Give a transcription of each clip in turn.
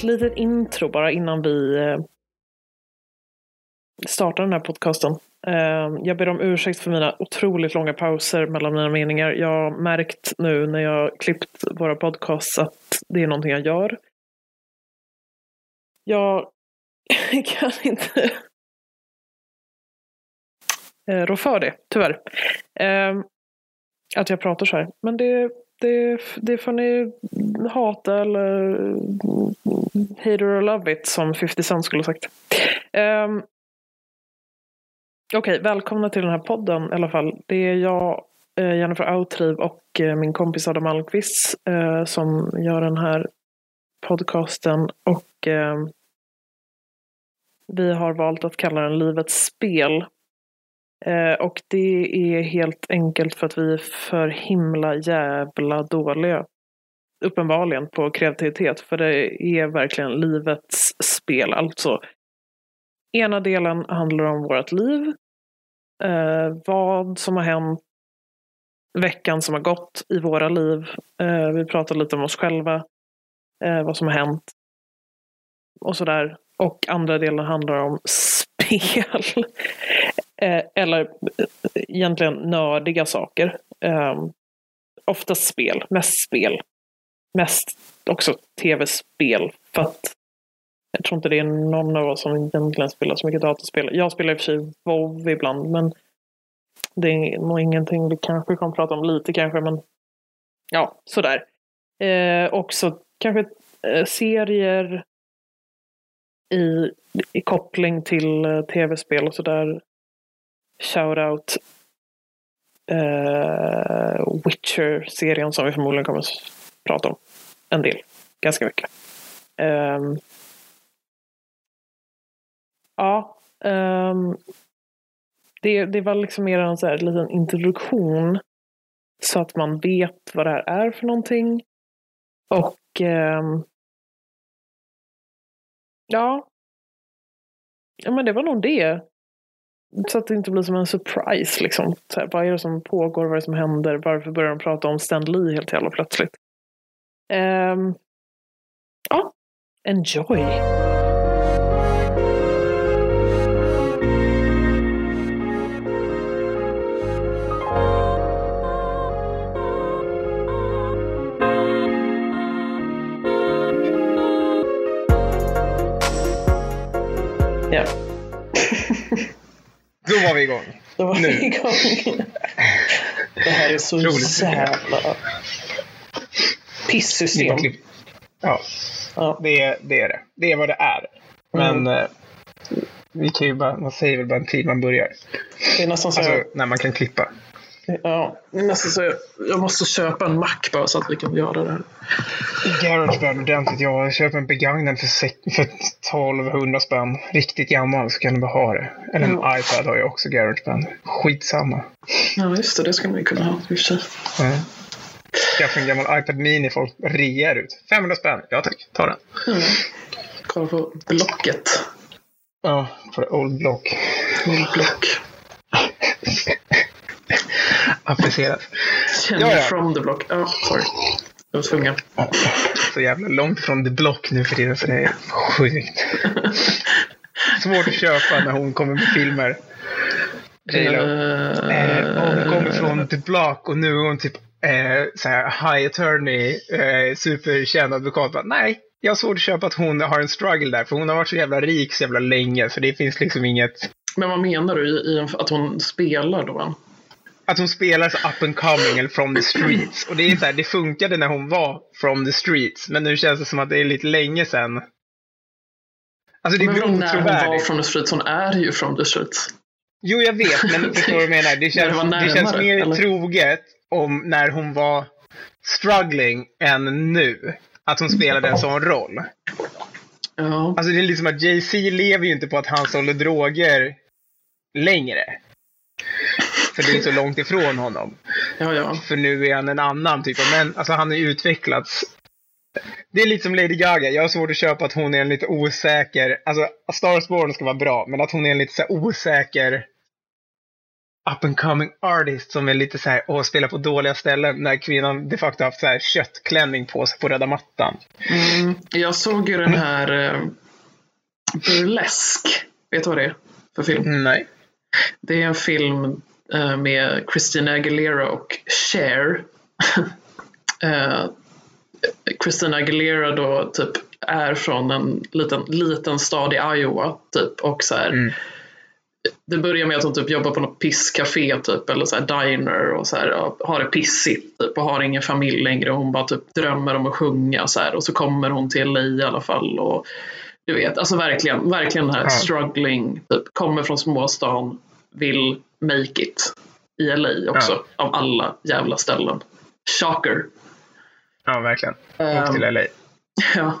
ett litet intro bara innan vi eh, startar den här podcasten. Eh, jag ber om ursäkt för mina otroligt långa pauser mellan mina meningar. Jag har märkt nu när jag klippt våra podcasts att det är någonting jag gör. Jag kan inte eh, rå för det, tyvärr. Att jag pratar så här. Men det det, det får ni hata eller hate or love it som 50 Cent skulle ha sagt. Um, Okej, okay, välkomna till den här podden i alla fall. Det är jag, eh, Jennifer Autriv och eh, min kompis Adam Almqvist uh, som gör den här podcasten. Och uh, vi har valt att kalla den Livets spel. Eh, och det är helt enkelt för att vi är för himla jävla dåliga. Uppenbarligen på kreativitet. För det är verkligen livets spel. Alltså, ena delen handlar om vårt liv. Eh, vad som har hänt veckan som har gått i våra liv. Eh, vi pratar lite om oss själva. Eh, vad som har hänt. Och sådär. Och andra delen handlar om spel. Eh, eller eh, egentligen nördiga saker. Eh, oftast spel, mest spel. Mest också tv-spel. För att jag tror inte det är någon av oss som egentligen spelar så mycket dataspel. Jag spelar i och för sig WoW ibland men det är nog ingenting vi kanske kommer prata om lite kanske men ja, sådär. Eh, också kanske eh, serier i, i koppling till eh, tv-spel och sådär shoutout uh, eh, Witcher-serien som vi förmodligen kommer att prata om en del. Ganska mycket. Um, ja. Um, det, det var liksom mer en så här liten introduktion. Så att man vet vad det här är för någonting. Och um, ja. Ja men det var nog det. Så att det inte blir som en surprise liksom. Så här, vad är det som pågår? Vad är det som händer? Varför börjar de prata om Stan Lee helt jävla plötsligt? Um, ja, enjoy! Då var vi igång. Då var nu. vi igång. Det här är så Roligt. jävla pissystem. Ja, ja. Det, är, det är det. Det är vad det är. Men mm. eh, vi kan ju bara, man säger väl bara en tid man börjar. Det är nästan så alltså, jag... när man kan klippa. Ja, nästan så jag, jag måste köpa en Mac bara så att vi kan göra det här. Garageband ordentligt. Jag köper en begagnad för, för 1200 spänn. Riktigt gammal så kan du bara ha det. Eller en ja. iPad har jag också Garageband. Skitsamma. Ja, just det. Det skulle man ju kunna ha i och för sig. Ja. En gammal iPad Mini folk rear ut. 500 spänn. Ja tack, ta den. Mm. Kolla på Blocket. Ja, på Old Block. Old Block. appliceras. Känner ja, ja. from the block. Ja, oh, sorry. Jag var tvungen. Så jävla långt från the block nu för tiden så det är sjukt. Svårt att köpa när hon kommer med filmer. Uh, eh, hon kommer från the block och nu är hon typ eh, såhär, high attorney, eh, superkänd advokat. Bara, Nej, jag har svårt att köpa att hon har en struggle där för hon har varit så jävla rik så jävla länge så det finns liksom inget. Men vad menar du i, i att hon spelar då? Att hon spelar så up and coming eller from the streets. Och det är så här, det funkade när hon var from the streets. Men nu känns det som att det är lite länge sedan. Alltså det är men när hon var from the streets? Hon är ju from the streets. Jo, jag vet, men förstår vad jag menar? Det känns, det, närmare, det känns mer eller? troget om när hon var struggling än nu. Att hon spelade en sån roll. Ja. Alltså det är liksom att Jay-Z lever ju inte på att han sålde droger längre. För det är så långt ifrån honom. Ja, ja. För nu är han en annan typ av män. Alltså han har utvecklats. Det är lite som Lady Gaga. Jag har svårt att köpa att hon är en lite osäker. Alltså Stars Born ska vara bra. Men att hon är en lite så osäker. up and coming artist som är lite så här, åh, spelar på dåliga ställen när kvinnan de facto haft så här köttklänning på sig på röda mattan. Mm, jag såg ju den här eh, Burlesque. Vet du vad det är för film? Nej. Det är en film med Christina Aguilera och Cher. eh, Christina Aguilera då typ är från en liten, liten stad i Iowa typ och så här, Mm. Det börjar med att hon typ jobbar på något pisscafé typ eller så här diner och så här, har det pissigt typ och har ingen familj längre och hon bara typ drömmer om att sjunga så här och så kommer hon till LA i alla fall och du vet, alltså verkligen, verkligen den här struggling, typ kommer från småstan, vill make it i LA också, Ja. av alla jävla ställen. Shocker. Ja, verkligen. Ehm, Och till LA. Ja.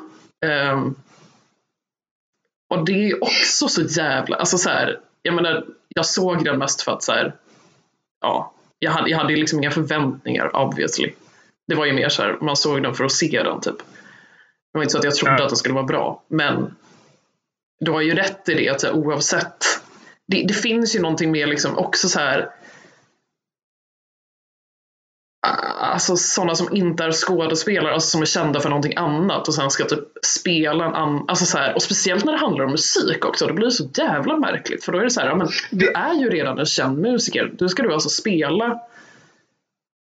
ehm, och det är också så jävla, alltså så här, jag menar, jag såg den mest för att så här, ja, jag hade, jag hade liksom inga förväntningar obviously. Det var ju mer så här, man såg den för att se den typ. Det var inte så att jag trodde Ja. att den skulle vara bra, men du har ju rätt i det att så här, oavsett, det, det finns ju någonting mer liksom också så här Alltså sådana som inte är skådespelare, alltså som är kända för någonting annat och sen ska typ spela en annan, alltså så här, och speciellt när det handlar om musik också, då blir det så jävla märkligt för då är det så här, ja, men du är ju redan en känd musiker, då ska du alltså spela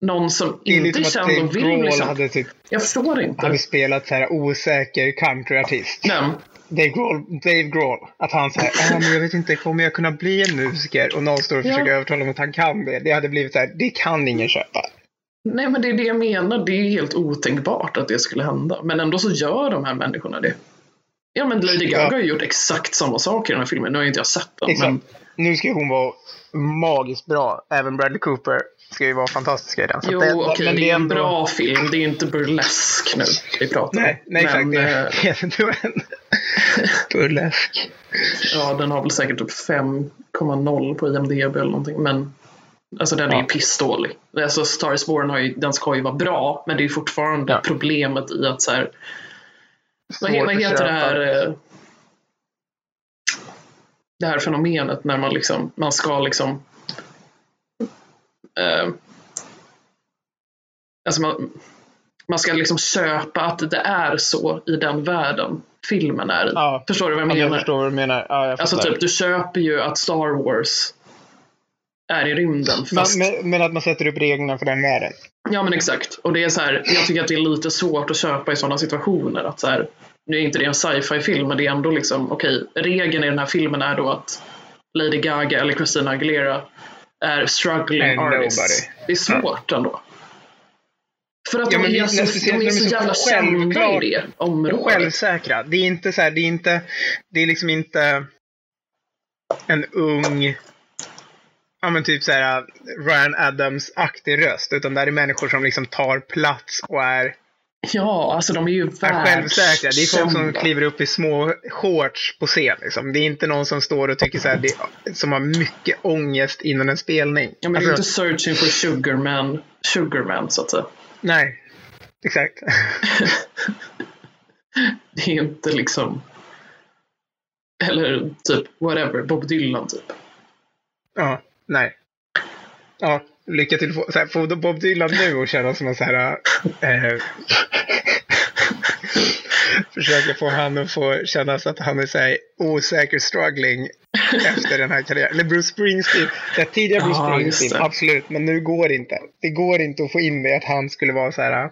någon som Det inte är känd och vill liksom. hade, typ, Jag förstår inte. hade spelat så här osäker countryartist. Nej, Dave Grohl, Dave Grohl, att han säger ah, men jag vet inte, kommer jag kunna bli en musiker? Och någon står och Ja. försöker övertala honom att han kan det. Det hade blivit så här, det kan ingen köpa. nej, men det är det jag menar, det är helt otänkbart att det skulle hända. Men ändå så gör de här människorna det. Ja men Lady Gaga Ja. har ju gjort exakt samma sak i den här filmen, nu har inte jag sett den. Exakt. Men Nu ska hon vara magiskt bra. Även Bradley Cooper ska ju vara fantastiska i den. Jo, det, okej, men det är en ändå- bra film. Det är inte burlesk nu vi pratar om. Nej, nej exakt. Men, Det, eh, en burlesk. ja, den har väl säkert typ 5,0 på IMDB eller någonting. Men alltså den är ju Ja. pissdålig. Alltså Star is Born har ju, den ska ju vara bra, men det är ju fortfarande Ja. problemet i att så här, vad, vad heter det här? eh, Det här fenomenet när man liksom, man ska liksom eh, Alltså man, man ska liksom köpa att det är så i den världen filmen är i. Ja. Förstår du vad jag Ja, menar? jag förstår vad du menar. Ja, Alltså typ, du köper ju att Star Wars är i rymden. Fast, men, men, att man sätter upp reglerna för den världen. Ja men exakt. Och det är så här, jag tycker att det är lite svårt att köpa i sådana situationer. Att så här, nu är inte det en sci-fi film, men det är ändå liksom, okej, regeln i den här filmen är då att Lady Gaga eller Christina Aguilera är struggling And artists. nobody. Det är svårt ändå. För att Ja, de, är så, de är så jävla kända i det området. Självsäkra. Det är inte så här, det är inte, det är liksom inte en ung, ja men typ så här Ryan Adams-aktig röst. Utan det är människor som liksom tar plats och är, Ja, alltså de är ju är självsäkra. Det är folk som kliver upp i små shorts på scen. Liksom. Det är inte någon som står och tycker så här, det, som har mycket ångest innan en spelning. Ja, men det är Alltså, inte searching for sugarman, sugarman så att säga. Nej, exakt. Det är inte liksom... Eller typ whatever, Bob Dylan typ. Ja, nej. Ja, lycka till. Så här, få Bob Dylan nu att känna som en så här... Eh, försöka få han att få känna så att han är så här osäker struggling efter den här karriären. Eller Bruce Springsteen. Det tidiga Bruce Springsteen, absolut. Men nu går det inte. Det går inte att få in det att han skulle vara så här...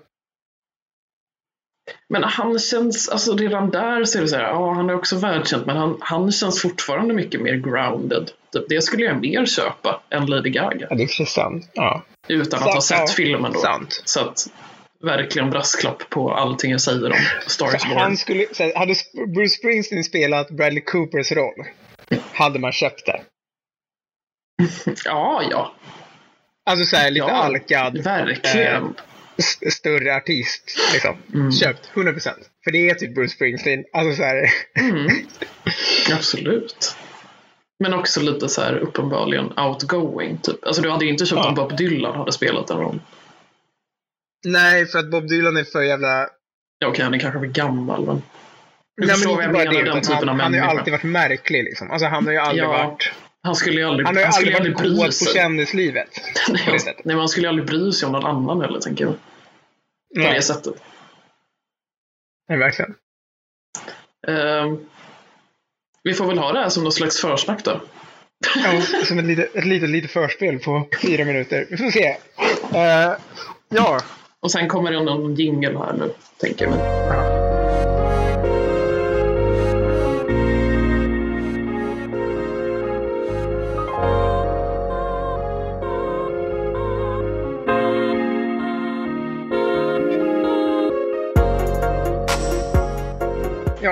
Men han känns, alltså redan där så är det så här, ja han är också världskänd men han, han känns fortfarande mycket mer grounded. Typ, det skulle jag mer köpa än Lady Gaga. Ja, det är för sant. Ja. Utan att ha Sant, sett ja, filmen då. Sant. Så att verkligen brasklapp på allting jag säger om Star han skulle, här, hade Bruce Springsteen spelat Bradley Coopers roll hade man köpt det. Ja, ja. Alltså så här, lite Ja, alkad, Verkligen. St- större artist. Liksom. Mm. Köpt, 100%. För det är typ Bruce Springsteen. Alltså så här, Mm. Absolut. Men också lite så här uppenbarligen outgoing. Typ. Alltså du hade ju inte köpt Ja. om Bob Dylan hade spelat den rollen. nej, för att Bob Dylan är för jävla... Ja, okej, han är kanske för gammal, men... Du Nej, men inte bara det. han, han har ju alltid varit märklig. Liksom. Alltså han har ju aldrig Ja. varit... Han skulle ju aldrig, Han har han skulle aldrig varit bry kåt på sig. kändislivet. Nej, han- nej, men han skulle ju aldrig bry sig om någon annan heller, tänker jag. På Nej, det sättet. nej, verkligen. Ehm, vi får väl ha det här som någon slags försnack då. Ja, som ett litet, ett litet, litet förspel på fyra minuter. Vi får se. Eh, ja, Och sen kommer det någon jingle här nu, tänker vi.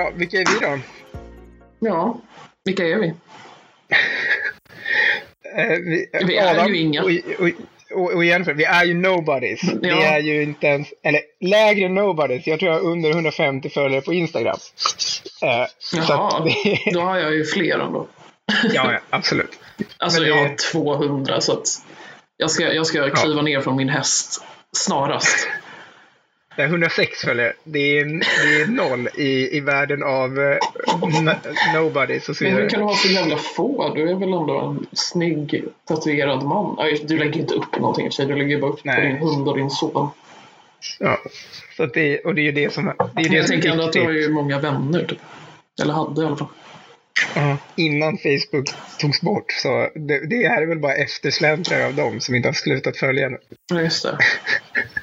Ja, vilka är vi då? Ja, vilka är vi? Eh, vi, Vi är ju inga. Och, och, och, och Jennifer, vi är ju nobodies. Vi Ja. är ju inte ens, eller lägre nobodies. Jag tror jag har under 150 följare på Instagram. Eh, så Jaha, det, då har jag ju fler ändå. ja, ja, absolut. Alltså det- jag har 200 så att jag ska, jag ska kliva ner från min häst snarast. Är 106 följare. Det är, det är noll i, i världen av eh, nobodies och så Men vidare. hur kan du ha så jävla få? Du är väl ändå en snygg tatuerad man? Du lägger inte upp någonting i och för sig. Du lägger bara upp på Nej. din hund och din son. Ja. Så att det, och det är ju det som, det är Men det jag som är tänker ändå att du har ju många vänner. Typ. Eller hade i alla fall. Ja, innan Facebook togs bort. Så det, det här är väl bara eftersläntrare av dem som inte har slutat följa nu. Ja, just det.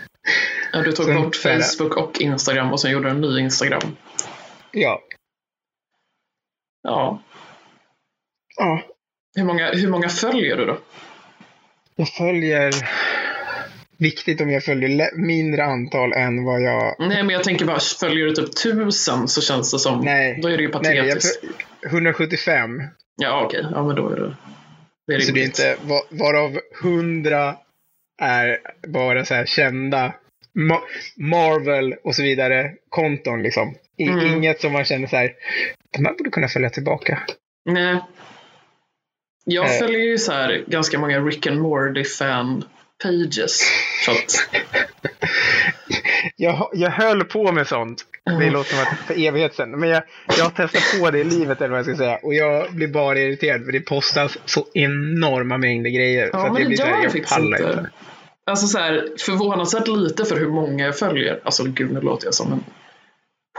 Ja, du tog Sen bort Facebook och Instagram och sen gjorde du en ny Instagram. Ja. Ja. ja. Hur många, hur många följer du då? Jag följer... Viktigt om jag följer mindre antal än vad jag... Nej, men jag tänker bara, följer du typ tusen så känns det som... Nej. Då är det ju Nej, nej, jag, patetiskt. föl- 175. Ja, okej. Ja, men då är det... Det är Så det är inte... va- Varav 100 är bara så här kända Ma- Marvel och så vidare konton liksom. I, Mm. Inget som man känner så här. De här borde kunna följa tillbaka. Nej. Jag Eh. följer ju så här ganska många Rick and Morty fan pages. Jag, jag höll på med sånt. Det Mm. låter som att för evighet sedan. Men jag, jag har testat på det i livet eller vad jag ska säga. Och jag blir bara irriterad för det postas så enorma mängder grejer. Ja, så men det blir så här, gör det jag faktiskt pallar inte. inte. Alltså så här, förvånansvärt lite för hur många jag följer. Alltså gud, nu låter jag som en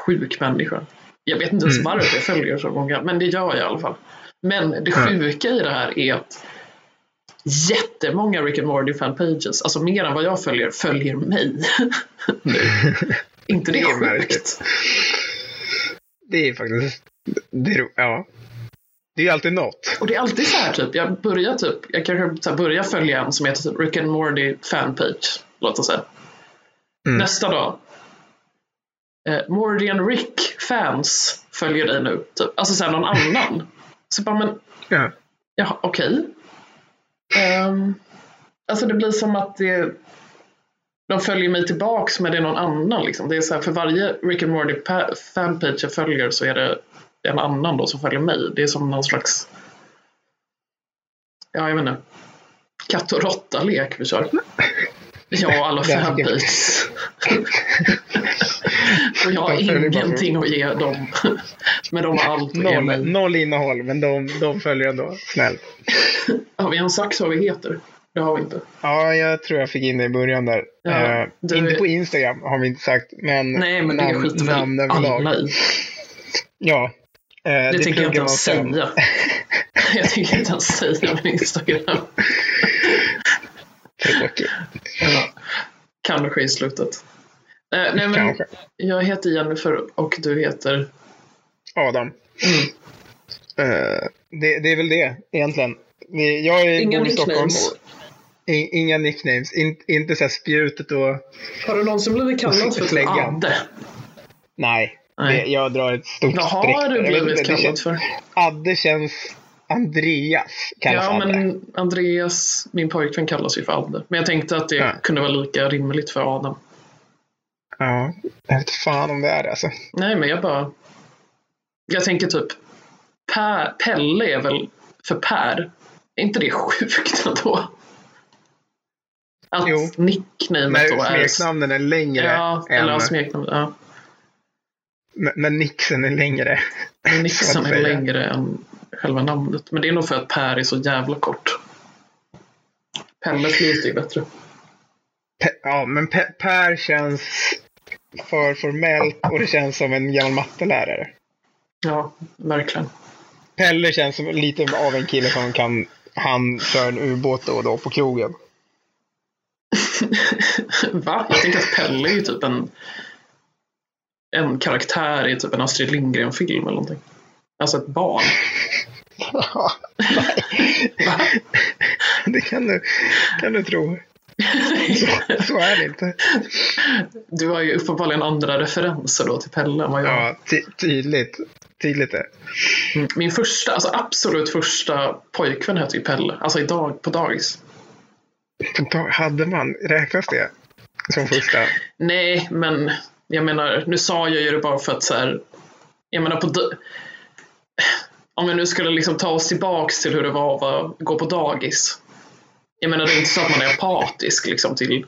sjuk människa. Jag vet inte ens Mm. varför jag följer så många, men det gör jag i alla fall. Men det sjuka i det här är att jättemånga Rick and Morty fan pages, alltså mer än vad jag följer, följer mig. inte det, Det är sjukt? märkligt. Det är faktiskt... Det är, ja. Det är alltid något. Och det är alltid så här typ, jag börjar typ, jag kanske börjar följa en som heter typ Rick and Morty fanpage, låt oss säga. Mm. Nästa dag. Eh, Morty and Rick fans följer dig nu. Typ. Alltså såhär någon annan. Så bara, men Ja. ja, okej. Ehm, alltså det blir som att det, de följer mig tillbaks men det är någon annan. Liksom. Det är så här, för varje Rick and Morty pa- fanpage jag följer så är det en annan då som följer mig. Det är som någon slags Ja, jag vet inte. Katt och råtta-lek vi kör. Jag och alla Det fanpages. och jag har ingenting att ge dem. Men de har allt att ge mig. Noll, noll innehåll, men de, de följer ändå snällt. Har vi en sax vad vi heter? Det har vi inte. Ja, jag tror jag fick in det i början där. Ja, Eh, du- Inte på Instagram har vi inte sagt, men Nej, men det namn- skiter namn väl alla i. Ja. Eh, Det, tänker jag inte ens säga. jag tänker inte ens säga min Instagram. Tråkigt. Kanske i slutet. Eh, nej, men Kanske. jag heter Jennifer och du heter? Adam. Mm. Eh, det, det är väl det egentligen. Jag är Inga bor i Stockholm. inga nicknames. In, inte så spjutet och... Har du någonsin blivit kallad för. Adde? Nej. Nej. Det, jag drar ett stort Vad streck. har du blivit kallad för? Adde känns... Andreas kallas Ja, Adde. men Andreas, min pojkvän, kallas ju för Adde. Men jag tänkte att det Ja. kunde vara lika rimligt för Adam. Ja, jag vet fan om det är det alltså. Nej, men jag bara... Jag tänker typ... Per, Pelle är väl för Per? Är inte det sjukt ändå? Att Jo. nicknamet då är... smeknamnen är längre Ja, än... eller ja, smeknamnet. Ja. N- när nixen är längre. Men Nixon är längre än själva namnet. Men det är nog för att Per är så jävla kort. Pelle låter ju bättre. Pe- ja, men Pe- Per känns för formellt och det känns som en gammal mattelärare. Ja, verkligen. Pelle känns som lite av en kille som kan han kör en ubåt då och då på krogen. Va? Jag tänker att Pelle är ju typ en, en karaktär i typ en Astrid Lindgren-film eller någonting. Alltså ett barn. Ja, det kan du, kan du tro. Så, så är det inte. Du har ju uppenbarligen andra referenser då till Pelle än vad jag. Ja, ty- tydligt. Tydligt det. Mm. Min första, alltså absolut första pojkvän hette ju Pelle. Alltså idag på dagis. Hade man, räknas det som första? Nej, men jag menar, nu sa jag ju det bara för att så här, jag menar på om vi nu skulle liksom ta oss tillbaks till hur det var att gå på dagis. Jag menar, det är inte så att man är apatisk liksom till,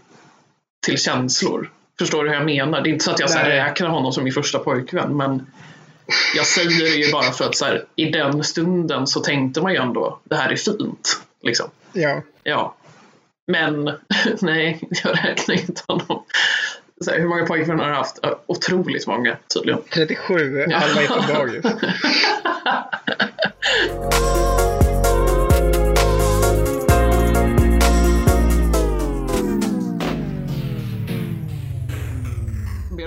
till känslor. Förstår du hur jag menar? Det är inte så att jag så här, räknar honom som min första pojkvän, men jag säger det ju bara för att så här, i den stunden så tänkte man ju ändå, det här är fint. Liksom. Ja. Ja. Men nej, jag räknar inte honom. Här, hur många pojkvänner har jag haft? Ja, Otroligt många tydligen. 37, alla är på dagis.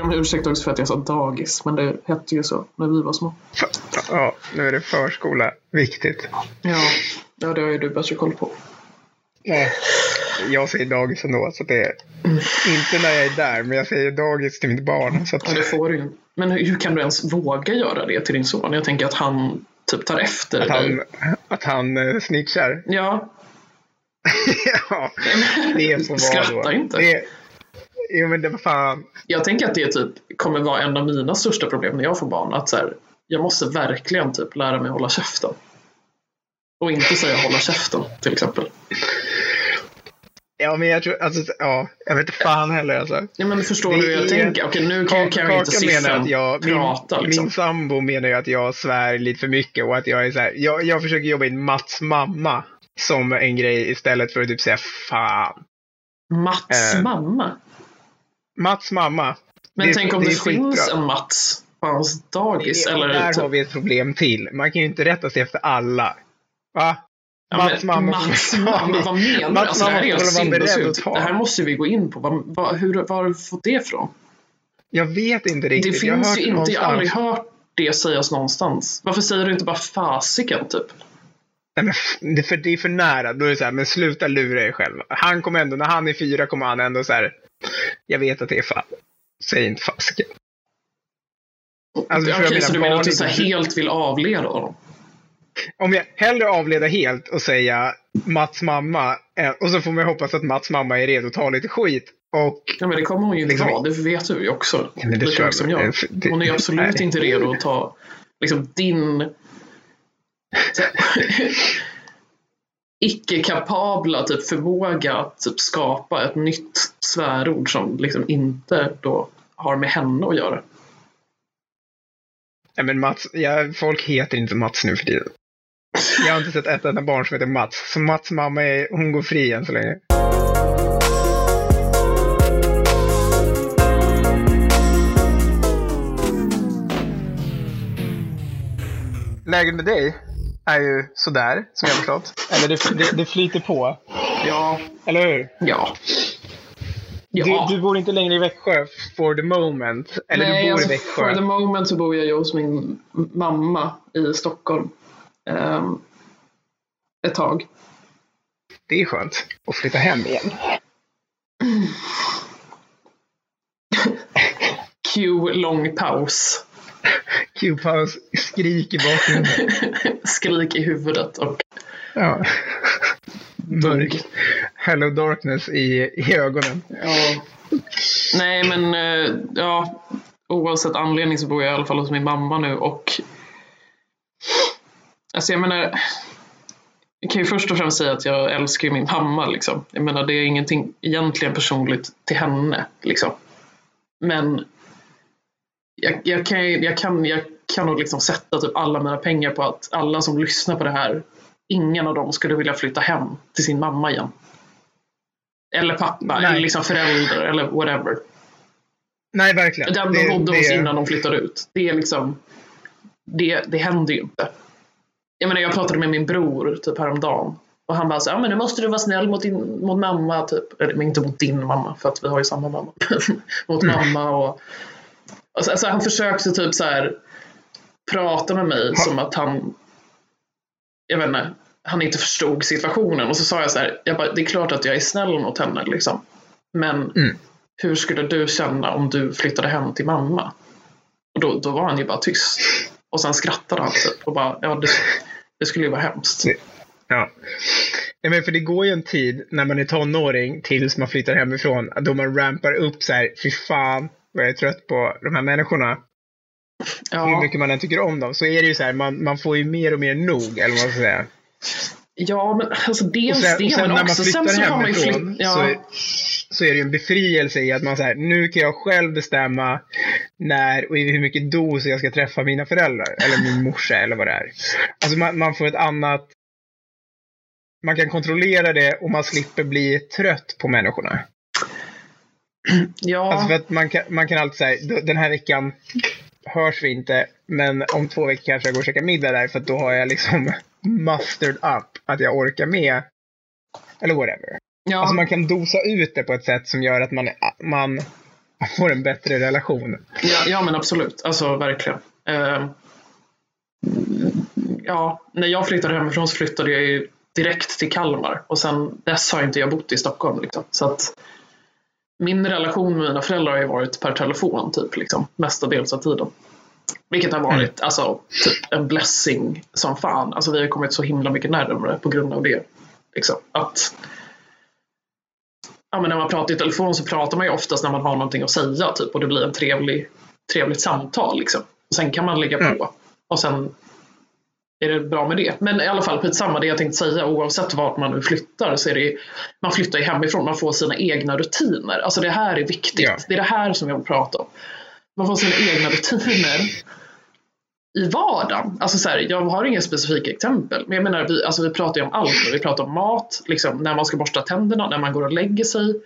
Om ursäkt också för att jag sa dagis, men det hette ju så när vi var små. Ja, nu är det förskola. Viktigt. Ja, ja det har ju du bättre koll på. Nej, jag säger dagis ändå. Så det är inte när jag är där, men jag säger dagis till mitt barn. Så att, Ja, det får du. Men hur, kan du ens våga göra det till din son? Jag tänker att han typ tar efter att dig. han, att han eh, snitchar. Ja, ja, det får Skratta då. inte. Det, jo, men det var fan. jag tänker att det typ kommer vara en av mina största problem när jag får barn. Att så här, jag måste verkligen typ lära mig hålla käften. Och inte säga hålla käften till exempel. Ja, men jag tror, alltså, ja, jag vet inte fan heller alltså. Ja, men förstår Det du hur jag tänker? Okej, nu kan, kan jag inte siffran att jag, min, prata liksom. min sambo menar ju att jag svär lite för mycket och att jag är så här, jag, jag försöker jobba in Mats mamma som en grej istället för att typ säga fan. Mats Eh, mamma. Mats mamma. Men det- tänk om det, det finns en Mats på hans dagis. Och eller där typ, har vi ett problem till. Man kan ju inte rätta sig efter alla. Va? Ja, Mats mamma. Mats mamma, vad menar du? Alltså, det här är helt sinnessjukt. Det här måste vi gå in på. Vad, vad, hur, var har du fått det ifrån? Jag vet inte Det riktigt. jag har finns hört ju inte, jag har aldrig någonstans- hört det sägas någonstans. Varför säger du inte bara fasiken typ? Nej, men det, är för, det är för nära. Då är det så här, men sluta lura er själv. Han kommer ändå, när han är fyra kommer han ändå så här. Jag vet att det är fan. Säg inte fasiken. Alltså, Okej, jag menar, så du menar att du så helt vill avleda honom? Om jag hellre avleda helt och säga Mats mamma. eh, Och så får man hoppas att Mats mamma är redo att ta lite skit. Och Ja, men det kommer hon ju Liksom- vara, det vet du ju också. Ja, men det Lika som jag. Det- Hon är absolut nej. inte redo att ta liksom, din icke-kapabla typ, förmåga att typ, skapa ett nytt svärord som liksom inte då har med henne att göra. Nej, men Mats, ja, folk heter inte Mats nu för tiden. Jag har inte sett ett enda barn som heter Mats. Så Mats mamma är, hon går fri än så länge. Läget med dig är ju sådär, som jag har förstått. Eller det, det, det flyter på. Ja, Eller hur? ja. Ja. Du, du bor inte längre i Växjö for the moment. Eller Nej, du bor alltså, i Växjö. For the moment så bor jag ju hos min mamma i Stockholm. Ehm, ett tag. Det är skönt att flytta hem igen. Q lång paus. Q-paus, skrik i bakgrunden. Skrik i huvudet och Ja. Mörk. Hello darkness i, i ögonen. ja. Nej men eh, ja, oavsett anledning så bor jag i alla fall hos min mamma nu och alltså jag menar jag kan ju först och främst säga att jag älskar min mamma liksom. Jag menar det är ingenting egentligen personligt till henne liksom. Men jag, jag, kan, jag, kan, jag kan nog liksom sätta typ alla mina pengar på att alla som lyssnar på det här, ingen av dem skulle vilja flytta hem till sin mamma igen. Eller pappa, Nej. eller liksom förälder, eller whatever. Nej, verkligen. Den de bodde hos innan de flyttade ut. Det är liksom, det, det händer ju inte. Jag menar, jag pratade med min bror typ häromdagen. Och han bara så, ja men nu måste du vara snäll mot, din, mot mamma, typ. Eller inte mot din mamma, för att vi har ju samma mamma. mot Mm. mamma och... och så, alltså, han försökte typ så här prata med mig som att han... Jag vet inte, han inte förstod situationen. Och så sa jag så här, jag bara, det är klart att jag är snäll mot henne liksom. Men Mm. hur skulle du känna om du flyttade hem till mamma? Och då, då var han ju bara tyst. Och sen skrattade han typ och bara, ja det, det skulle ju vara hemskt. Ja. Nej, men för det går ju en tid när man är tonåring tills man flyttar hemifrån. Då man rampar upp så här, fy fan vad jag är trött på de här människorna. Hur Ja, mycket man än tycker om dem. Så är det ju så här, man, man får ju mer och mer nog, eller vad man ska säga. ja men alltså Och dels sen, det, och sen men när man också sen flyttar så har man ju flytt, ja, så, så är det ju en befrielse i att man säger nu kan jag själv bestämma när och i hur mycket dos jag ska träffa mina föräldrar. Eller min morsa eller vad det är. Alltså man, man får ett annat man kan kontrollera det och man slipper bli trött på människorna. ja, Alltså för att man kan, man kan alltid säga, den här veckan hörs vi inte, men om två veckor kanske jag går och käkar middag där för att då har jag liksom mustered up att jag orkar med. Eller whatever. ja, Alltså man kan dosa ut det på ett sätt som gör att man, man får en bättre relation. ja, ja men absolut, alltså verkligen. Eh, ja, när jag flyttade hemifrån så flyttade jag ju direkt till Kalmar och sen dess har inte jag bott i Stockholm. Liksom. Så att min relation med mina föräldrar har ju varit per telefon typ, liksom, mestadels av tiden. Vilket har varit alltså, typ en blessing som fan. Alltså, vi har kommit så himla mycket närmare på grund av det. Liksom. Att, ja, men när man pratar i telefon så pratar man ju oftast när man har någonting att säga typ, och det blir en trevlig, trevligt samtal. Liksom. Och sen kan man lägga på. Mm. Och sen är det bra med det. Men i alla fall skitsamma, det jag tänkte säga oavsett vart man nu flyttar så är det man flyttar ju hemifrån, man får sina egna rutiner. Alltså det här är viktigt. Ja. Det är det här som jag vill prata om. Man får sina egna rutiner i vardagen. Alltså så här, jag har inga specifika exempel, men jag menar vi, alltså vi pratar ju om allt. Vi pratar om mat, liksom, när man ska borsta tänderna, när man går och lägger sig,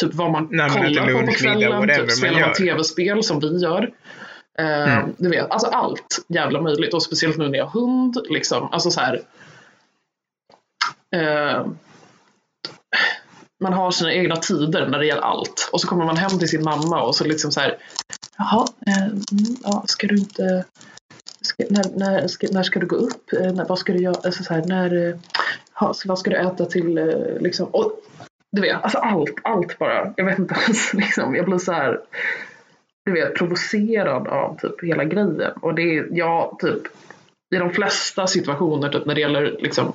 typ vad man man äter kollar på på kvällen, man typ, spelar man gör. tv-spel som vi gör. Eh, Mm. Du vet, alltså allt jävla möjligt och speciellt nu när jag har hund. Liksom. Alltså så här, eh, man har sina egna tider när det gäller allt. Och så kommer man hem till sin mamma och så liksom så här. Jaha, eh, mm, ja, ska du inte... Ska, när, när, ska, när ska du gå upp? Eh, när, vad ska du göra? Alltså så här, när, eh, ha, så vad ska du äta till eh, liksom? Och, du vet, alltså allt, allt bara. Jag vet inte ens, liksom, jag blir så här du vet, provocerad av typ hela grejen. Och det är, jag typ, i de flesta situationer typ när det gäller liksom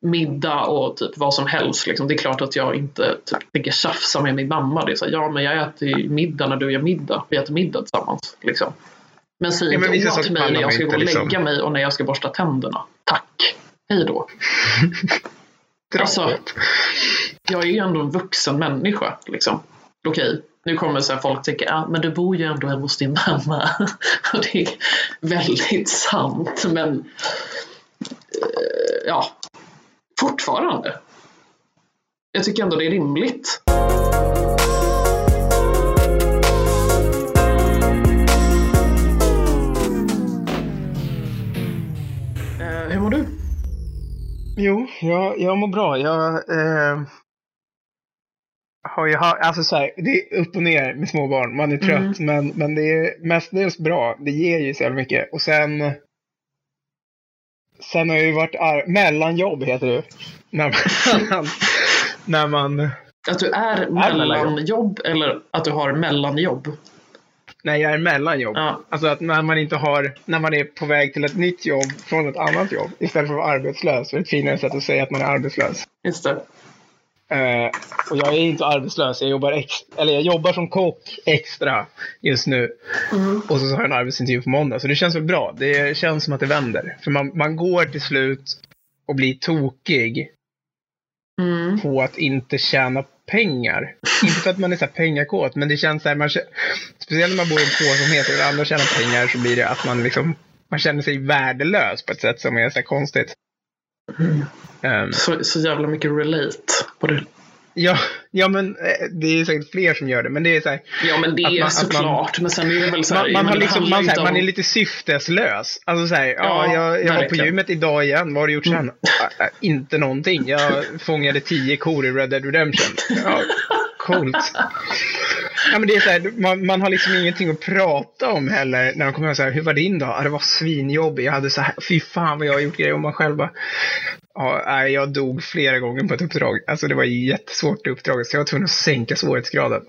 middag och typ vad som helst. Liksom, det är klart att jag inte typ, tänker tjafsa med min mamma. Det är så här, ja men jag äter ju middag när du gör middag. Vi äter middag tillsammans. Liksom. Men säg Ja, men inte åt saker mig när jag ska gå och liksom. lägga mig och när jag ska borsta tänderna. Tack. Hej då. Alltså, jag är ju ändå en vuxen människa. Liksom. Okej, nu kommer så folk tänka, ja men du bor ju ändå hemma hos din mamma. Och det är väldigt sant, men eh, ja, fortfarande. Jag tycker ändå det är rimligt. Jo, jag, jag mår bra. Jag eh, har ju alltså så här, det är upp och ner med små barn. Man är trött, men, men det är mestadels bra. Det ger ju så jävla mycket. Och sen Sen har jag ju varit ar- mellanjobb heter det. När man, när man Att du är mellanjobb eller att du har mellanjobb? När jag är mellanjobb. Ja. Alltså att när man inte har, när man är på väg till ett nytt jobb från ett annat jobb istället för att vara arbetslös. Det är ett finare sätt att säga att man är arbetslös. Just det. Eh, och jag är inte arbetslös. Jag jobbar, ex- eller jag jobbar som kock extra just nu. Mm. Och så har jag en arbetsintervju på måndag. Så det känns väl bra. Det känns som att det vänder. För man, man går till slut och blir tokig Mm. på att inte tjäna pengar. Inte för att man är så pengakåt, men det känns så här, man, speciellt när man bor i en heter och andra tjänar pengar så blir det att man liksom, man känner sig värdelös på ett sätt som är så konstigt. Um, så, så jävla mycket relate på det. Ja, ja, men eh, det är säkert fler som gör det. Men det är så här, Ja, men det är man, såklart. men sen är det väl så här, Man, man, har liksom, man, här, man är lite syfteslös. Alltså så här, ja, ja, jag, jag var på gymmet idag igen. Vad har du gjort sen? Mm. Äh, inte någonting. Jag fångade tio kor i Red Dead Redemption. Ja, coolt. Ja, men det är så här, man, man, har liksom ingenting att prata om heller när de kommer och säger hur var din dag? Ja, det var svinjobbig. Jag hade så här, fy fan vad jag har gjort grejer. Och man själv bara, ja, jag dog flera gånger på ett uppdrag. Alltså det var jättesvårt uppdrag så jag var tvungen att sänka svårighetsgraden.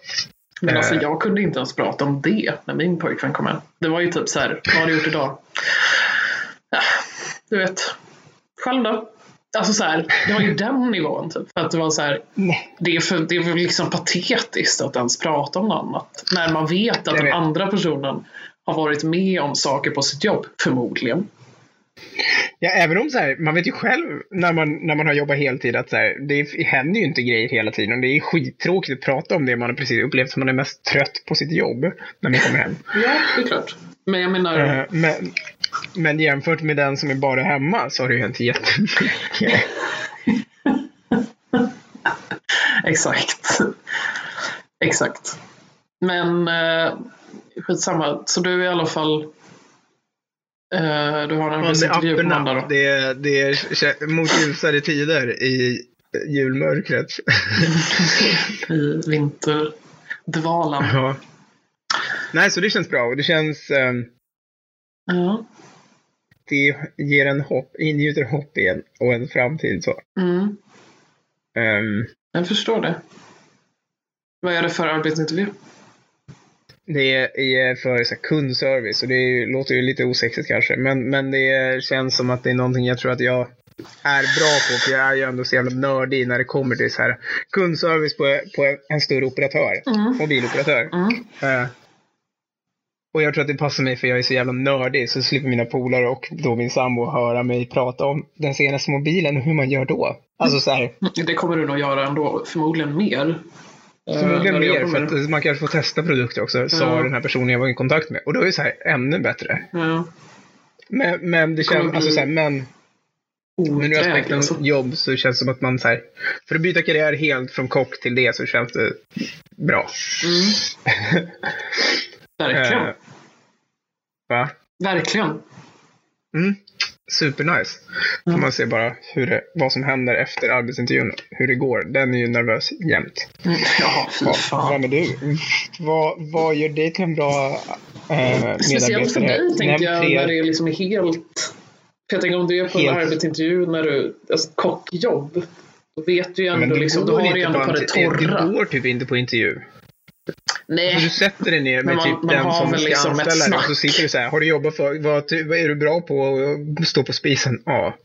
Men alltså eh. jag kunde inte ens prata om det när min pojkvän kom hem. Det var ju typ så här, vad har du gjort idag? Ja, du vet, själv då? Alltså så här, det var ju den nivån typ. För att det var så här, det är, för, det är liksom patetiskt att ens prata om något annat. När man vet att den andra personen har varit med om saker på sitt jobb, förmodligen. Ja, även om så här, man vet ju själv när man, när man har jobbat heltid att så här, det händer ju inte grejer hela tiden. Det är skittråkigt att prata om det man precis upplevt som man är mest trött på sitt jobb när man kommer hem. Ja, det är klart. Men jag menar... Uh, men, men jämfört med den som är bara hemma så har det ju hänt jättemycket. Exakt. Exakt. Men eh, skitsamma. Så du är i alla fall Uh, du har en arbetsintervju på måndag då? Det är, det är mot ljusare tider i julmörkret. I vinterdvalan. Ja. Nej, så det känns bra och det känns... Um, ja. Det ger en hopp, ingjuter hopp igen och en framtid så. Mm. Um, jag förstår det. Vad är det för arbetsintervju? Det är för så här, kundservice och det är, låter ju lite osexigt kanske. Men, men det känns som att det är någonting jag tror att jag är bra på. För jag är ju ändå så jävla nördig när det kommer till så här kundservice på, på en större operatör. Mm. Mobiloperatör. Mm. Uh, och jag tror att det passar mig för jag är så jävla nördig så slipper mina polare och då min sambo höra mig prata om den senaste mobilen och hur man gör då. Alltså så här. Det kommer du nog göra ändå, förmodligen mer. Förmodligen uh, mer, för att man kanske får testa produkter också, uh. sa den här personen jag var i kontakt med. Och då är det så här ännu bättre. Uh. Men, men det känns, alltså så här, men men ur aspekten alltså. jobb så känns det som att man så här, för att byta karriär helt från kock till det så känns det bra. Mm. Verkligen. Uh, va? Verkligen. Mm supernice. Får mm. man se bara hur det, vad som händer efter arbetsintervjun, hur det går. Den är ju nervös jämt. Mm. Ja, fy fan. Vem är du? Vad, vad gör dig till en bra eh, medarbetare? Speciellt för dig tänker jag, tre... när det liksom är helt... Jag tänker om du är på helt... en arbetsintervju när du, alltså kockjobb, då vet du ju ändå ja, liksom, då har du ju ändå på det torra. Det går typ inte på intervju. Nej. Alltså, du sätter dig ner med man, typ man den som ska liksom anställa dig och så sitter du så här. Har du jobbat för, vad, vad är du bra på att stå på spisen? Ja.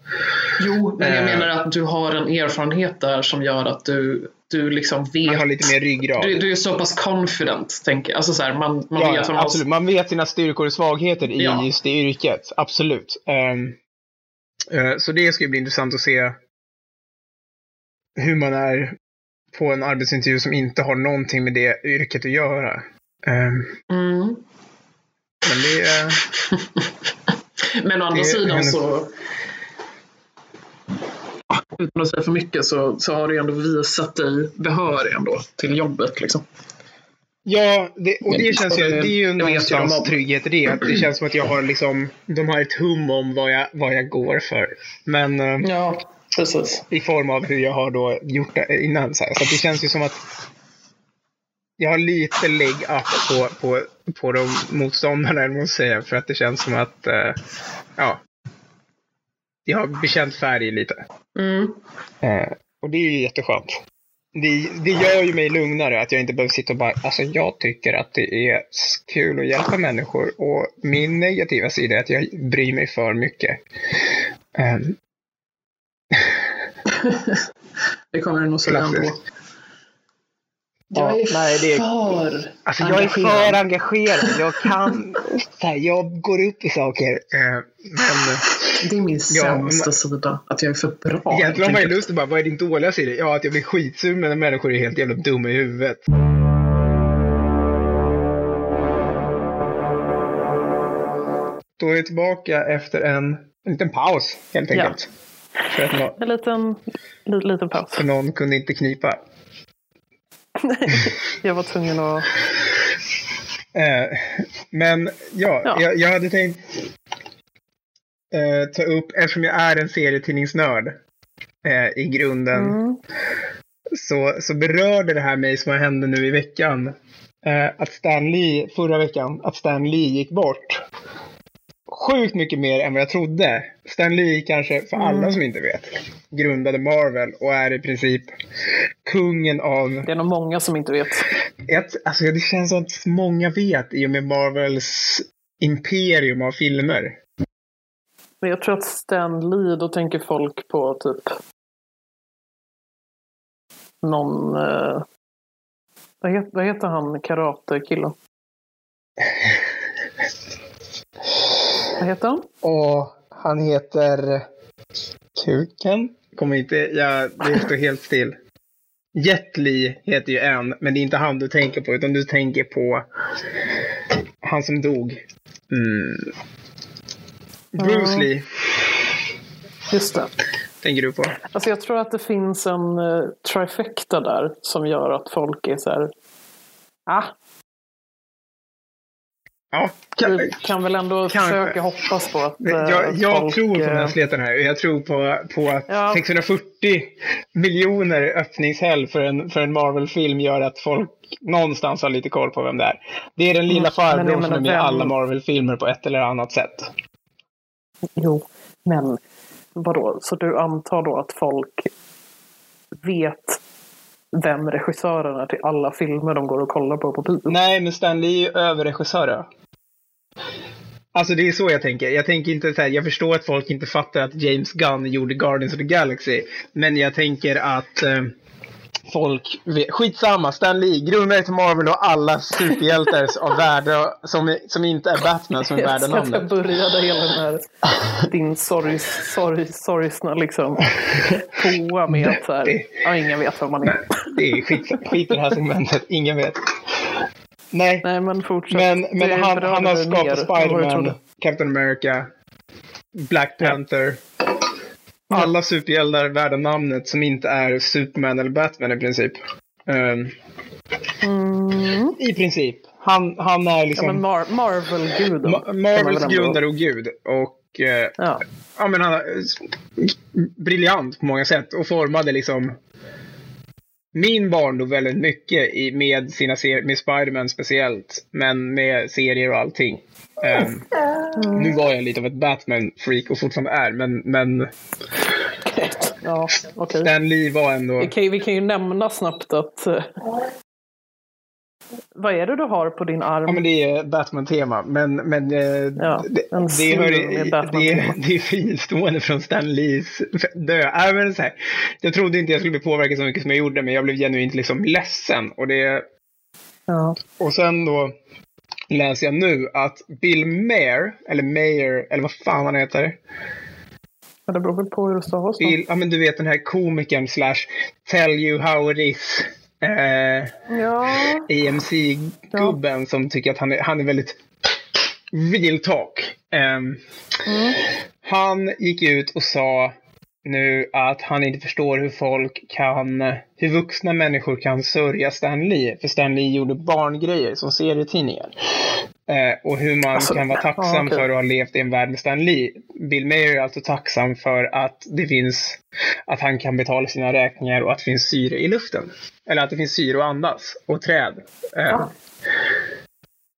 Jo, men jag uh, menar att du har en erfarenhet där som gör att du, du liksom vet. Man har lite mer ryggrad. Du, du är så pass confident, tänker Alltså så här, man, man ja, vet ja, absolut. Man vet sina styrkor och svagheter i ja. just det yrket. Absolut. Um, uh, så det ska ju bli intressant att se hur man är på en arbetsintervju som inte har någonting med det yrket att göra. Um, mm. Men det är... men å andra sidan är, så... Utan att säga för mycket så, så har du ändå visat dig behörig ändå till jobbet. Liksom. Ja, det, och det känns ju, det är ju någonstans trygghet i det. Det känns som att jag har liksom, de har ett hum om vad jag, vad jag går för. Men eh, ja. Precis. I form av hur jag har då gjort det innan. Så, så det känns ju som att jag har lite leg up på, på, på de motståndarna, jag säga. För att det känns som att, uh, ja. Jag har bekänt färg lite. Mm. Uh, och det är ju jätteskönt. Det, det gör ju mig lugnare att jag inte behöver sitta och bara, alltså jag tycker att det är kul att hjälpa människor och min negativa sida är att jag bryr mig för mycket. Um, det kommer du nog säga ändå. Jag är nej, det är, för alltså, jag är för engagerad. Jag kan... så här, jag går upp i saker. Eh, men, Det är min Ja, sämsta men- sida. Att jag är för bra. egentligen har man ju lust att bara, vad är din dåliga sida? Ja, att jag blir skitsur när människor är helt jävla dumma i huvudet. Då är vi tillbaka efter en, en liten paus helt Ja. enkelt. För En liten, li, liten paus. för någon kunde inte knipa. Jag var tvungen att... Eh, men ja, Ja. Jag, jag hade tänkt eh, ta upp, eftersom jag är en serietidningsnörd eh, i grunden, Mm. så, så berörde det här mig som hände nu i veckan. Eh, att Stan Lee, förra veckan, att Stan Lee gick bort. Sjukt mycket mer än vad jag trodde. Stan Lee kanske, för alla Mm. som inte vet, grundade Marvel och är i princip kungen av Det är nog många som inte vet. ett, alltså det känns som att många vet i och med Marvels imperium av filmer. Men jag tror att Stan Lee, då tänker folk på typ någon... Eh, vad, heter, vad heter han karatekillen? Vad heter han? Och han heter Kuken. Kommer inte, ja, det står helt still. Jet Li heter ju en, men det är inte han du tänker på, utan du tänker på han som dog. Mm. Bruce. Lee Just det. tänker du på. Alltså jag tror att det finns en eh, trifecta där som gör att folk är så här... Ah, Ja, kan, vi kan väl ändå Kanske. försöka hoppas på att eh, jag, jag folk, tror på eh, mänskligheten här. Jag tror på, på att Ja. 640 miljoner öppningshelg för en, för en Marvel-film gör att folk någonstans har lite koll på vem det är. Det är den lilla Mm, farbrorn jag som är med i alla Marvel-filmer på ett eller annat sätt. Jo, men vadå? Så du antar då att folk vet vem regissören är till alla filmer de går och kollar på på bio? Nej, men Stan Lee är ju överregissör. Alltså det är så jag tänker. Jag tänker inte så här, jag förstår att folk inte fattar att James Gunn gjorde Guardians of the Galaxy. Men jag tänker att eh, folk, vet, skitsamma, Stan Lee, grundare till Marvel och alla superhjältar av värde som, som inte är Batman som är värda Jag namnet. börja där hela den här din sorg, sorg, sorgsna liksom påa med att så här, ja, ingen vet vem man är. Det är skit, skit i det här segmentet, ingen vet. Nej, Nej men fortsätt. men, men han, han har skapat Spiderman. Captain America, Black Panther. Alla superhjältar värda namnet som inte är Superman eller Batman i princip. Ehm, Mm. I princip. Han, han är Ja, liksom men Mar- Marvel-guden. Ma- Marvels grundare och gud. Och eh, Ja. ja, men han är briljant på många sätt och formade liksom min barndom väldigt mycket i, med sina serier, med Spiderman speciellt, men med serier och allting. Ehm, Nu var jag lite av ett Batman-freak och fortfarande är, men, men Ja, okej. Stan Lee var ändå... Vi kan, ju, vi kan ju nämna snabbt att... vad är det du har på din arm? Ja, men det är Batman-tema. Men, men eh, Ja, det, det, hör, det, det är fristående från Stan Lees död. Äh, men så här, jag trodde inte jag skulle bli påverkad så mycket som jag gjorde, men jag blev genuint liksom ledsen. Och, det, Ja. och sen då läser jag nu att Bill Mayer, eller Mayer, eller vad fan han heter. Men det beror väl på hur det stavas. då. Bill, ja men du vet den här komikern slash tell you how it is. Eh, Ja, AMC-gubben som tycker att han är, han är väldigt real talk. Ehm, Mm. Han gick ut och sa nu att han inte förstår hur folk kan, hur vuxna människor kan sörja Stan Lee. För Stan Lee gjorde barngrejer som serietidningar. Eh, och hur man Alltså, kan vara tacksam ja, okej. för att ha levt i en värld med Stan Lee. Bill Mayer är alltså tacksam för att det finns, att han kan betala sina räkningar och att det finns syre i luften. Eller att det finns syre att andas och träd. Eh, Ja.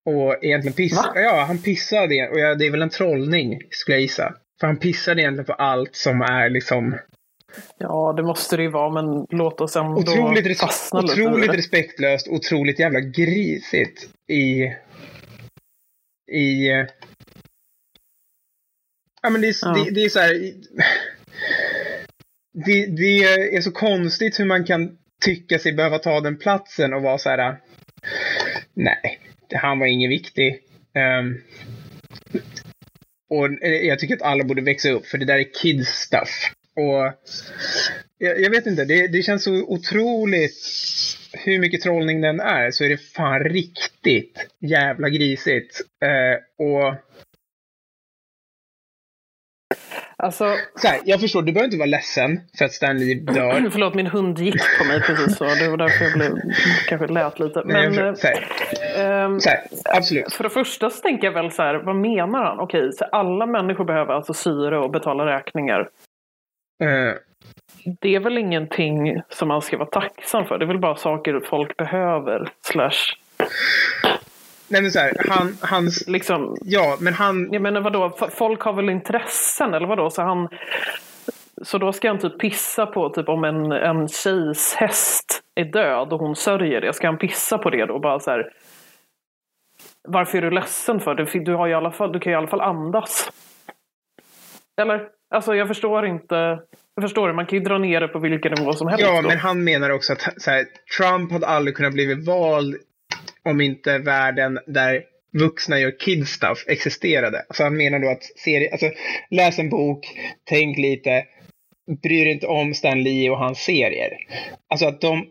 Och egentligen pissade, ja han pissade, och ja, det är väl en trollning skulle jag gissa. För han pissade egentligen på allt som är liksom ja, det måste det ju vara, men låt oss ändå otroligt, res- fastna lite i otroligt respektlöst, otroligt jävla grisigt i... I... eh, Ja men det är, Ja. Det, det är så här... Det, det är så konstigt hur man kan tycka sig behöva ta den platsen och vara så här. Nej, han var ingen viktig. Um, och jag tycker att alla borde växa upp, för det där är kids stuff. Och jag, jag vet inte, det, det känns så otroligt hur mycket trollning den är så är det fan riktigt jävla grisigt. Eh, och Alltså, så här, jag förstår, du behöver inte vara ledsen för att Stanley dör. Förlåt, min hund gick på mig precis så. Det var därför jag blev, kanske lät lite. Men, Nej, så här, ähm, så här, absolut. För det första så tänker jag väl så här, vad menar han? Okej, så alla människor behöver alltså syre och betala räkningar. Uh, det är väl ingenting som man ska vara tacksam för. Det är väl bara saker folk behöver. Slash. Nej men så här, han, hans... Liksom, ja, men han... Jag menar vadå, folk har väl intressen eller vadå? Så han... Så då ska han typ pissa på typ om en, en tjejs häst är död och hon sörjer det. Ska han pissa på det då? Bara så här, Varför är du ledsen för? Du, du, har i alla fall, du kan ju i alla fall andas. Eller? Alltså jag förstår inte. Jag förstår det, man kan ju dra ner det på vilken nivå som helst. Ja, då. men han menar också att här, Trump hade aldrig kunnat bli vald om inte världen där vuxna gör kid stuff existerade. Alltså han menar då att serie, alltså läs en bok, tänk lite, bry dig inte om Stan Lee och hans serier. Alltså att de,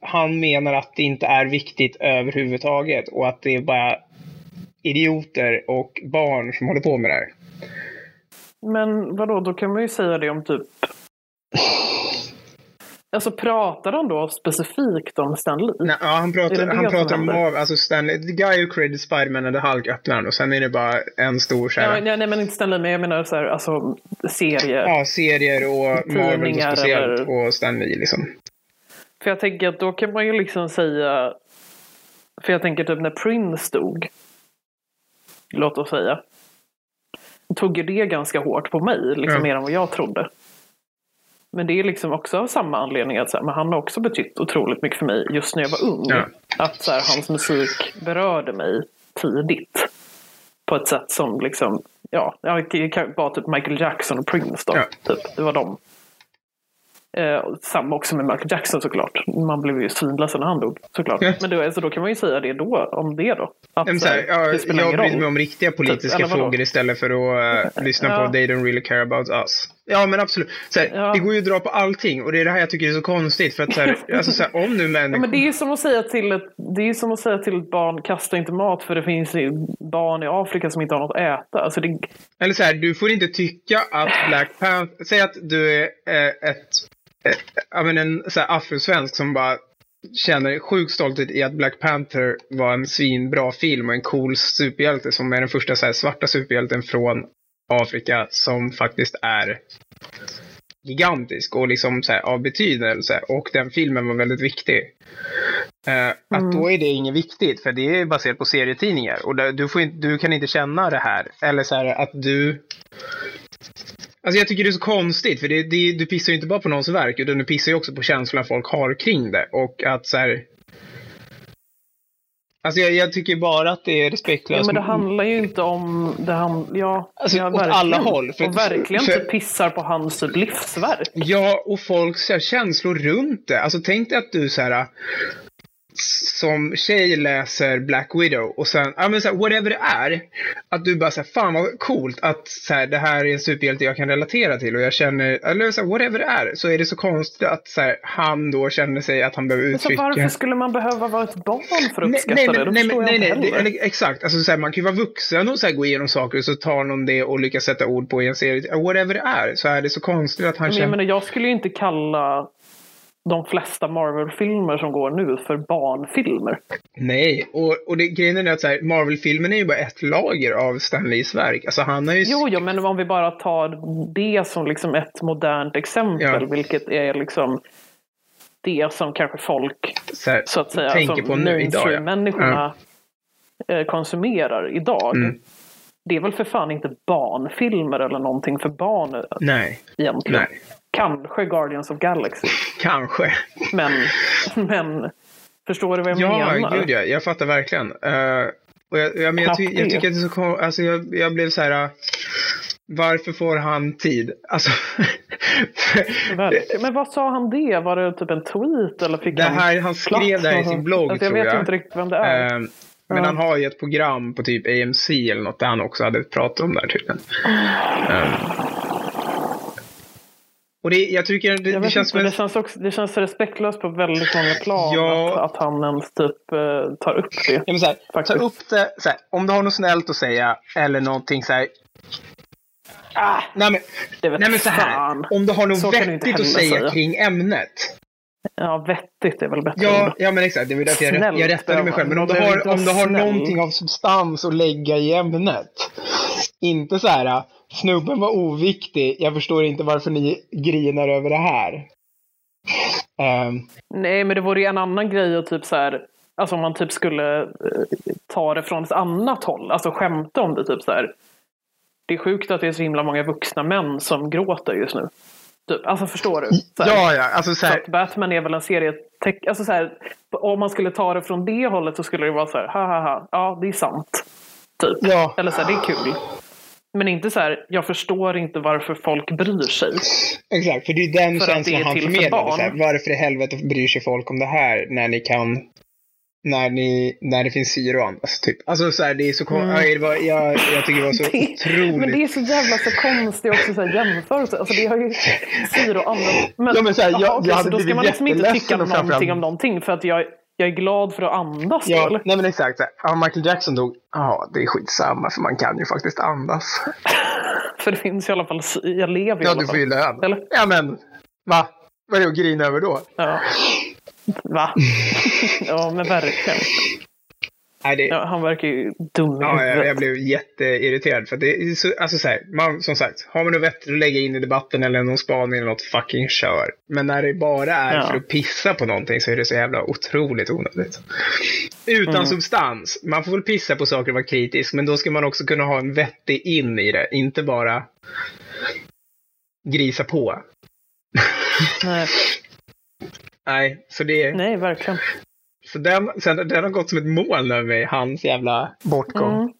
han menar att det inte är viktigt överhuvudtaget och att det är bara idioter och barn som håller på med det här. Men vadå, då kan man ju säga det om typ Alltså pratar han då specifikt om Stanley? Nej, ja, han pratar, han pratar om Marvel, alltså Stanley, guy who created Spiderman the Hulk öppnar och sen är det bara en stor så här... ja, nej, men inte Stanley, men jag menar så här, alltså serier. Ja, serier och Marvel och speciellt eller... och Stanley liksom. För jag tänker att då kan man ju liksom säga, för jag tänker typ när Prince dog, låt oss säga, tog ju det ganska hårt på mig, liksom ja. mer än vad jag trodde. Men det är liksom också av samma anledning att så här, men han har också betytt otroligt mycket för mig just när jag var ung. Ja. Att så här, hans musik berörde mig tidigt. På ett sätt som liksom, ja, vara typ Michael Jackson och Prince då. Typ. Det var de Eh, samma också med Michael Jackson såklart. Man blev ju svinledsen när han dog såklart. Ja. Men då, alltså, då kan man ju säga det då, om det då. Att, så här, ja, det jag bryr mig om riktiga typ, politiska typ, frågor istället för att uh, lyssna ja. på They don't really care about us. Ja men absolut. Så här, ja. Det går ju att dra på allting och det är det här jag tycker är så konstigt. För att så här, alltså, så om nu människor... Ja, men det är ju som att säga till ett, det är som att säga till ett barn, kasta inte mat för det finns barn i Afrika som inte har något att äta. Alltså, det... Eller så här, du får inte tycka att Black Panther, säg att du är eh, ett Eh, ja, men en så här, afrosvensk som bara känner sjuk stolthet i att Black Panther var en svinbra film och en cool superhjälte som är den första så här, svarta superhjälten från Afrika som faktiskt är gigantisk och liksom så här, av betydelse. Och den filmen var väldigt viktig. Uh, att mm. då är det inget viktigt för det är baserat på serietidningar. Och du, får inte, du kan inte känna det här. Eller så här att du Alltså jag tycker det är så konstigt, för det, det, du pissar ju inte bara på någons verk, utan du pissar ju också på känslan folk har kring det. Och att så här, Alltså jag, jag, tycker bara att det är respektlöst. Ja, men det handlar ju inte om... Det han, ja, alltså, ja, åt alla håll. För, och verkligen för, pissar på hans livsverk. Ja, och folks känslor runt det. Alltså tänk dig att du så här som tjej läser Black Widow och sen, ja men så här, whatever det är, att du bara säger fan vad coolt att så här, det här är en superhjälte jag kan relatera till och jag känner, eller så här, whatever det är, så är det så konstigt att så här, han då känner sig att han behöver uttrycka. Men så varför skulle man behöva vara ett barn för att uppskatta nej, nej, det? Nej, nej, nej, nej, nej, exakt, alltså så här, man kan ju vara vuxen och så här, gå igenom saker och så tar någon det och lyckas sätta ord på i en serie, whatever det är, så är det så konstigt att han men, känner. Menar, jag skulle ju inte kalla de flesta Marvel-filmer som går nu för barnfilmer. Nej, och, och det, grejen är att Marvel-filmen är ju bara ett lager av Stanleys verk. Alltså han har ju... Jo, jo, men om vi bara tar det som liksom ett modernt exempel, ja. vilket är liksom det som kanske folk, så, här, så att säga, tänker på nu idag. Ja. människorna ja. Eh, konsumerar idag. Mm. Det är väl för fan inte barnfilmer eller någonting för barn Nej. egentligen. Nej. Kanske Guardians of Galaxy. Kanske. Men, men förstår du vad jag ja, menar? Ja, gud ja. Jag fattar verkligen. Uh, och jag, jag, men jag, ty jag, tycker att det är så alltså jag, jag blev så här. Uh, varför får han tid? Alltså, Men vad sa han det? Var det typ en tweet eller fick det här, han, han skrev det här i sin blogg alltså, jag tror jag. vet inte riktigt vem det är. Um, men Ja. han har ju ett program på typ AMC eller något där han också hade pratat om det här tydligen. Um, och det, jag tycker det, Jag det känns inte, det, känns också, det känns respektlöst på väldigt många plan Ja. att, att han ens typ eh, tar upp det. Ja, här, ta upp det, här, om du har något snällt att säga eller någonting så här. Ah, Nej men, det nej, men så här. fan. Om du har något Så vettigt att säga säga. kring ämnet. Ja, vettigt är väl bättre Ja, ord. ja men exakt. Det var därför jag, Snällt jag rättade mig själv. Men om du har, om du har snäll. någonting av substans att lägga i ämnet. Inte så här, snubben var oviktig, jag förstår inte varför ni grinar över det här. Ehm, Nej, men det vore ju en annan grej att typ så här, alltså om man typ skulle eh, ta det från ett annat håll, alltså skämta om det typ så här. Det är sjukt att det är så himla många vuxna män som gråter just nu. Typ. Alltså förstår du? Så här. ja, ja, alltså så Så här, att Batman är väl en serie, alltså så här, om man skulle ta det från det hållet så skulle det vara så här, ha ha ha, ja det är sant. Typ. ja. Eller så här, det är kul. Men inte så här, jag förstår inte varför folk bryr sig. Exakt, för det är den För känslan är han för förmedlade. här, varför i helvete bryr sig folk om det här när ni kan när, ni, när det finns och andas. Typ. Alltså så här, det är så kon- ja, det var, jag, jag tycker det var så Mm. Det- otroligt. Men det är så jävla så konstigt också så här jämförelse. Alltså det har ju syre och andra. Men, Ja, men så här, jag- jaha, jag okej, hade då ska man liksom inte tycka någonting om någonting för att jag, jag är glad för att andas då, Ja, eller? nej men exakt. Så Ja, Michael Jackson dog. Ja, det är skitsamma för man kan ju faktiskt andas. För det finns i alla fall, jag lever i Ja, alla du får fall. ju lön. Eller? Ja, men va? Vad är det att grina över då? Ja. Va? ja, men verkligen. Nej, det, Ja, han verkar ju dum Ja, jag, jag blev jätteirriterad. För det är så, alltså så här, man, som sagt, har man något vettigt att lägga in i debatten eller någon spaning eller något, fucking kör. Men när det bara är Ja. för att pissa på någonting så är det så jävla otroligt onödigt. Utan Mm. substans. Man får väl pissa på saker och vara kritisk, men då ska man också kunna ha en vettig in i det. Inte bara grisa på. Nej, Nej, så det nej, verkligen. Så den, sen, den har gått som ett moln över mig, hans jävla bortgång. Mm.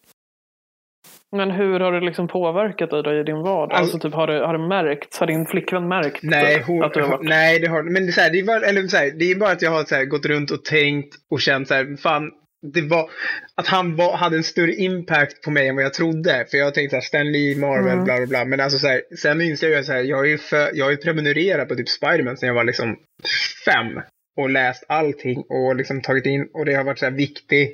Men hur har det liksom påverkat dig då i din vardag? Alltså- Alltså, typ, har, det, har det märkts? Har din flickvän märkt Nej, hon, att du har hon, varit... nej, det har Men det är, så här, det, är bara, eller så här, det är bara att jag har så här, gått runt och tänkt och känt så här, fan, det var, att han var, hade en större impact på mig än vad jag trodde. För jag tänkte så här, Stan Lee, Marvel, Mm. bla bla bla. Men alltså så här, sen inser jag så här, jag har ju, för, jag har ju prenumererat på typ Spiderman sen jag var liksom fem. Och läst allting och liksom tagit in och det har varit så här viktig.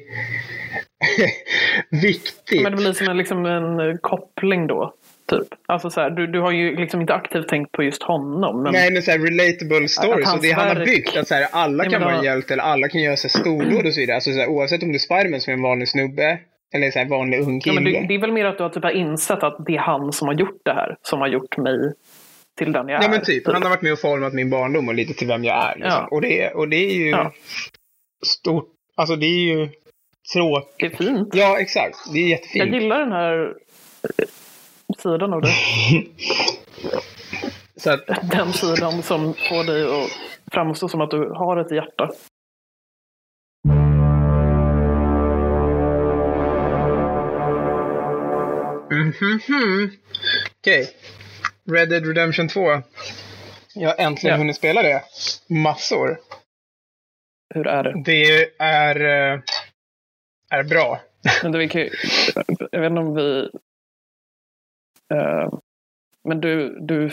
viktigt. Men det blir som en, liksom en koppling då. Typ. Alltså så här, du, du har ju liksom inte aktivt tänkt på just honom. Men... Nej men såhär relatable stories och det han har byggt. Att såhär, alla Jag kan vara en hjälte eller alla kan göra sig stordåd och så vidare. Alltså, såhär, oavsett om du är Spiderman som är en vanlig snubbe eller såhär, vanlig ung Ja, kille. men det, det är väl mer att du har typ insett att det är han som har gjort det här. Som har gjort mig till den jag Ja är. men typ, han har varit med och format min barndom och lite till vem jag är. Liksom. Ja. Och, det, och det är ju Ja. stort. Alltså det är ju tråkigt. Det är fint. Ja exakt, det är Jag jättefint. gillar den här eh, sidan av det. Så att, Den sidan som får dig att framstå som att du har ett hjärta. mhm. Okej. Red Dead Redemption 2. Jag har äntligen Ja. hunnit spela det. Massor. Hur är det? Det är, eh, är bra. Men det, vi kan, ju- jag vet inte om vi... eh, men du, du...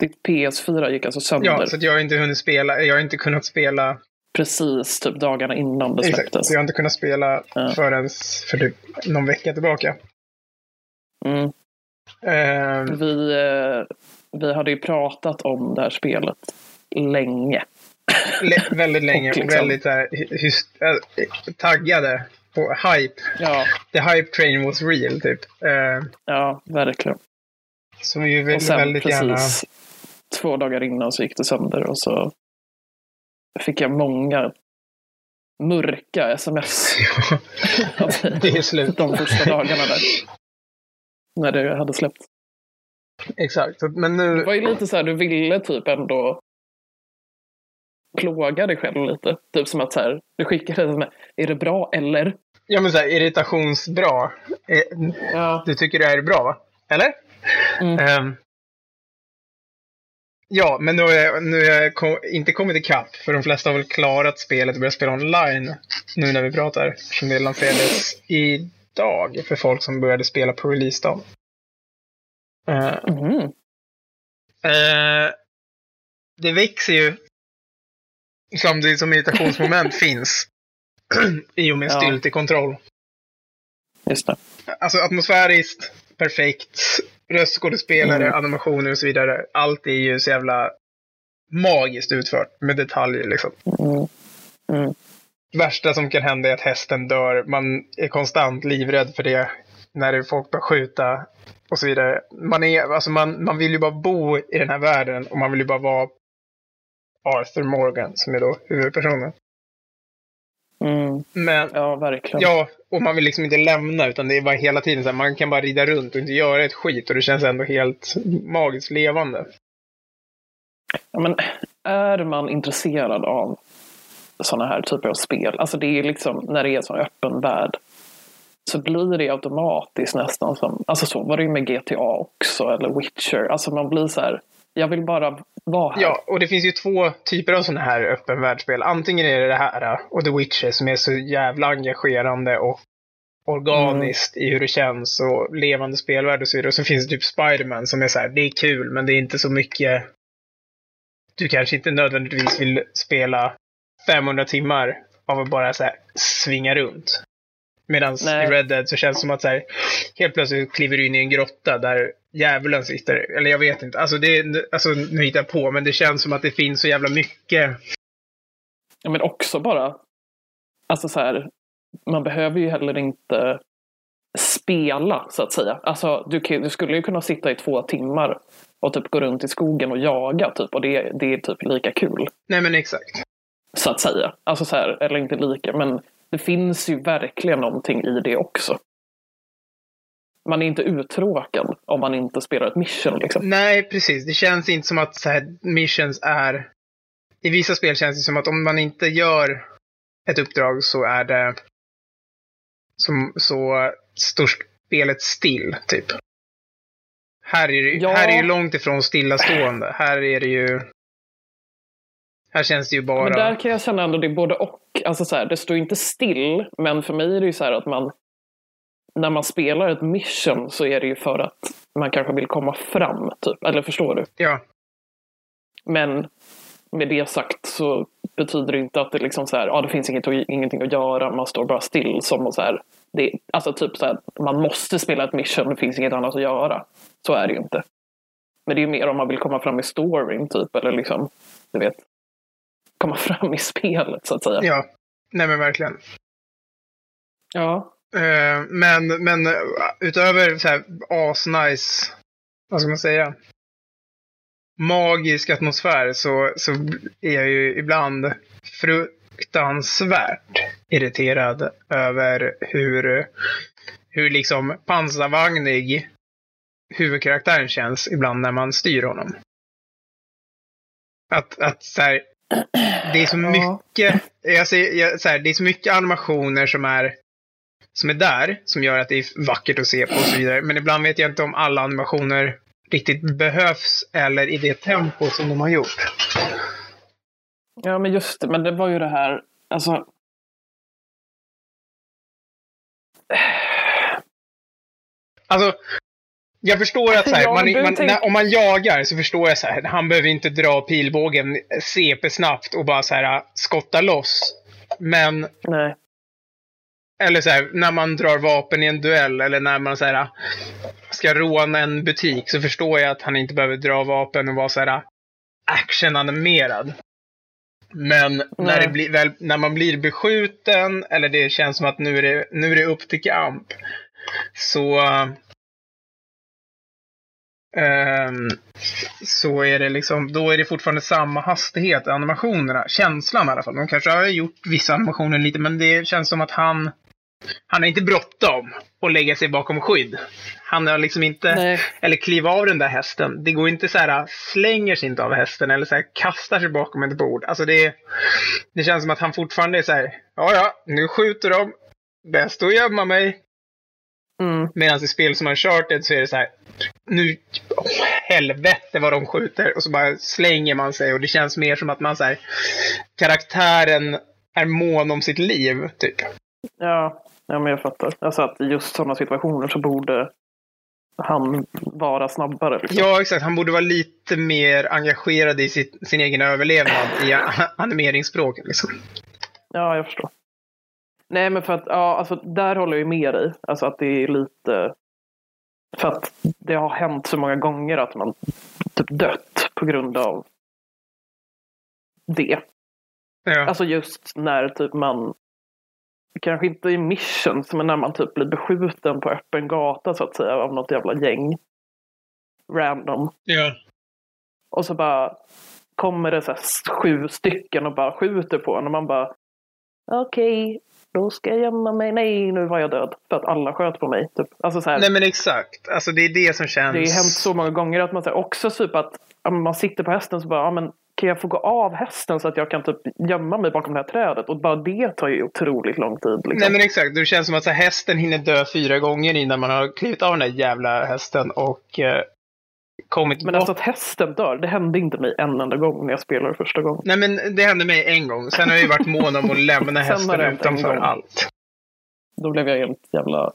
Ditt PS4 gick alltså sönder Ja, så jag har inte hunnit spela. Jag har inte kunnat spela. precis typ dagarna innan det Exakt. släpptes. Så jag har inte kunnat spela Ja. förrän för typ någon vecka tillbaka. Mm. Eh, Vi, eh, vi hade ju pratat om det här spelet länge. le- väldigt länge liksom- väldigt så här, äh, taggade. Och hype. Ja, The hype train was real typ. Eh, ja verkligen. som vi vill Och sen väldigt precis gärna. två dagar innan så gick det sönder och så fick jag många mörka sms. Det är slut. De första dagarna där. När det hade släppt. Exakt. Så- Men Det nu. var ju lite så här, du ville typ ändå plåga dig själv lite. Typ som att så här, du skickade med, är det bra eller? Ja men såhär irritationsbra. Eh, Ja. Du tycker det här är bra va? Eller? Mm. Ehm, Ja, men nu har jag, nu har jag kom, inte kommit ikapp. För de flesta har väl klarat spelet och börjat spela online nu när vi pratar. Som det lanserades idag för folk som började spela på releasedagen. Uh, Mm. uh, det växer ju samtidigt som irritationsmoment finns. I och med Ja. styltekontroll. Just det. Alltså atmosfäriskt, perfekt. Röstskådespelare, Mm. animationer och så vidare. Allt är ju så jävla magiskt utfört med detaljer liksom. Mm. Mm. Värsta som kan hända är att hästen dör. Man är konstant livrädd för det när det är folk börjar skjuta och så vidare. Man, är, alltså man, man vill ju bara bo i den här världen och man vill ju bara vara Arthur Morgan som är då huvudpersonen. Mm. Men Ja, verkligen. ja, och man vill liksom inte lämna utan det är bara hela tiden så här, man kan bara rida runt och inte göra ett skit och det känns ändå helt magiskt levande. Ja, men är man intresserad av sådana här typer av spel, alltså det är liksom när det är en sån öppen värld, så blir det automatiskt nästan som, alltså så var det ju med GTA också, eller Witcher, alltså man blir så här, jag vill bara vara här. Ja, och det finns ju två typer av sådana här öppen världsspel. Antingen är det det här och The Witcher som är så jävla engagerande och organiskt i hur det känns och levande spelvärld och så vidare. Och så finns det typ Spiderman som är så här, det är kul men det är inte så mycket. Du kanske inte nödvändigtvis vill spela 500 timmar av att bara så här svinga runt. Medan i. Red Dead så känns det som att så här, helt plötsligt kliver du in i en grotta där djävulen sitter. Eller jag vet inte. Alltså, det, alltså nu hittar jag på, men det känns som att det finns så jävla mycket. Ja, men också bara, alltså så här, man behöver ju heller inte spela så att säga. Alltså du, du skulle ju kunna sitta i två timmar och typ gå runt i skogen och jaga typ och det, det är typ lika kul. Nej men exakt. Så att säga. Alltså så här, eller inte lika, men det finns ju verkligen någonting i det också. Man är inte uttråkad om man inte spelar ett mission liksom. Nej, precis. Det känns inte som att så här, missions är... I vissa spel känns det som att om man inte gör ett uppdrag så är det... Som, så står spelet still, typ. Här är, det, Ja. här är ju långt ifrån stillastående. Här är det ju... Här känns det ju bara... Men där kan jag känna ändå det är både och. Alltså så här, det står inte still, men för mig är det ju så här att man när man spelar ett mission så är det ju för att man kanske vill komma fram, typ. Eller förstår du? Ja, Men med det sagt så betyder det inte att det liksom så här, ja det finns inget, ingenting att göra, man står bara still som och så här. Det, alltså typ så här, man måste spela ett mission, det finns inget annat att göra. Så är det ju inte. Men det är ju mer om man vill komma fram i storyn typ, eller liksom, du vet, komma fram i spelet så att säga. ja. Nej men verkligen. Ja. Eh, men, men eh, utöver så här asnice, vad ska man säga, magisk atmosfär så, så är jag ju ibland fruktansvärt irriterad över hur, hur liksom pansarvagnig huvudkaraktären känns ibland när man styr honom. Att, att så här, det är så mycket, jag ser, jag, så här, det är så mycket animationer som är som är där, som gör att det är vackert att se på och så vidare. Men ibland vet jag inte om alla animationer riktigt behövs eller i det tempo som de har gjort. Ja, men just det. Men det var ju det här, alltså. Alltså, jag förstår att så här, man, man, när, om man jagar så förstår jag så här, han behöver inte dra pilbågen CP-snabbt och bara så här skotta loss. Men Nej. Eller så här, när man drar vapen i en duell eller när man så här, ska råna en butik så förstår jag att han inte behöver dra vapen och vara så här actionanimerad. Men när, det blir, väl, när man blir beskjuten eller det känns som att nu är det, nu är det upp till kamp. Så så är det liksom, då är det fortfarande samma hastighet i animationerna. Känslan i alla fall. De kanske har gjort vissa animationer lite, men det känns som att han han har inte bråttom att lägga sig bakom skydd. Han har liksom inte, Nej. eller kliva av den där hästen. Det går inte så här, slänger sig inte av hästen eller så här, kastar sig bakom ett bord. Alltså det, det känns som att han fortfarande är så här, ja ja, nu skjuter de. Bäst att gömma mig. Mm. Medan i spel som Uncharted så är det så här, nu, åh, helvete vad de skjuter. Och så bara slänger man sig och det känns mer som att man så här, karaktären är mån om sitt liv, typ. Ja, ja men jag fattar. Alltså att i just sådana situationer så borde han vara snabbare. Liksom. Ja, exakt. Han borde vara lite mer engagerad i sitt, sin egen överlevnad i animeringsspråket. Liksom. Ja, jag förstår. Nej, men för att, ja, alltså där håller jag med dig. Alltså att det är lite... För att det har hänt så många gånger att man typ dött på grund av det. Ja. Alltså just när typ man, kanske inte i missions, men när man typ blir beskjuten på öppen gata så att säga av något jävla gäng. Random. ja. Och så bara kommer det så sju stycken och bara skjuter på en och man bara okej, då ska jag gömma mig. Nej, nu var jag död. För att alla sköt på mig. Typ. Alltså så här, Nej, men exakt. Alltså det är det som känns... det har hänt så många gånger att man säger också typ att man sitter på hästen så bara, ja, men kan jag få gå av hästen så att jag kan typ gömma mig bakom det här trädet? Och bara det tar ju otroligt lång tid. Liksom. Nej men exakt, det känns som att så här, hästen hinner dö fyra gånger innan man har klivit av den där jävla hästen och eh, kommit Men bort. alltså att hästen dör, det hände inte mig en enda gång när jag spelade första gången. Nej men det hände mig en gång, sen har jag ju varit mån om att lämna hästen utanför allt. Då blev jag helt jävla...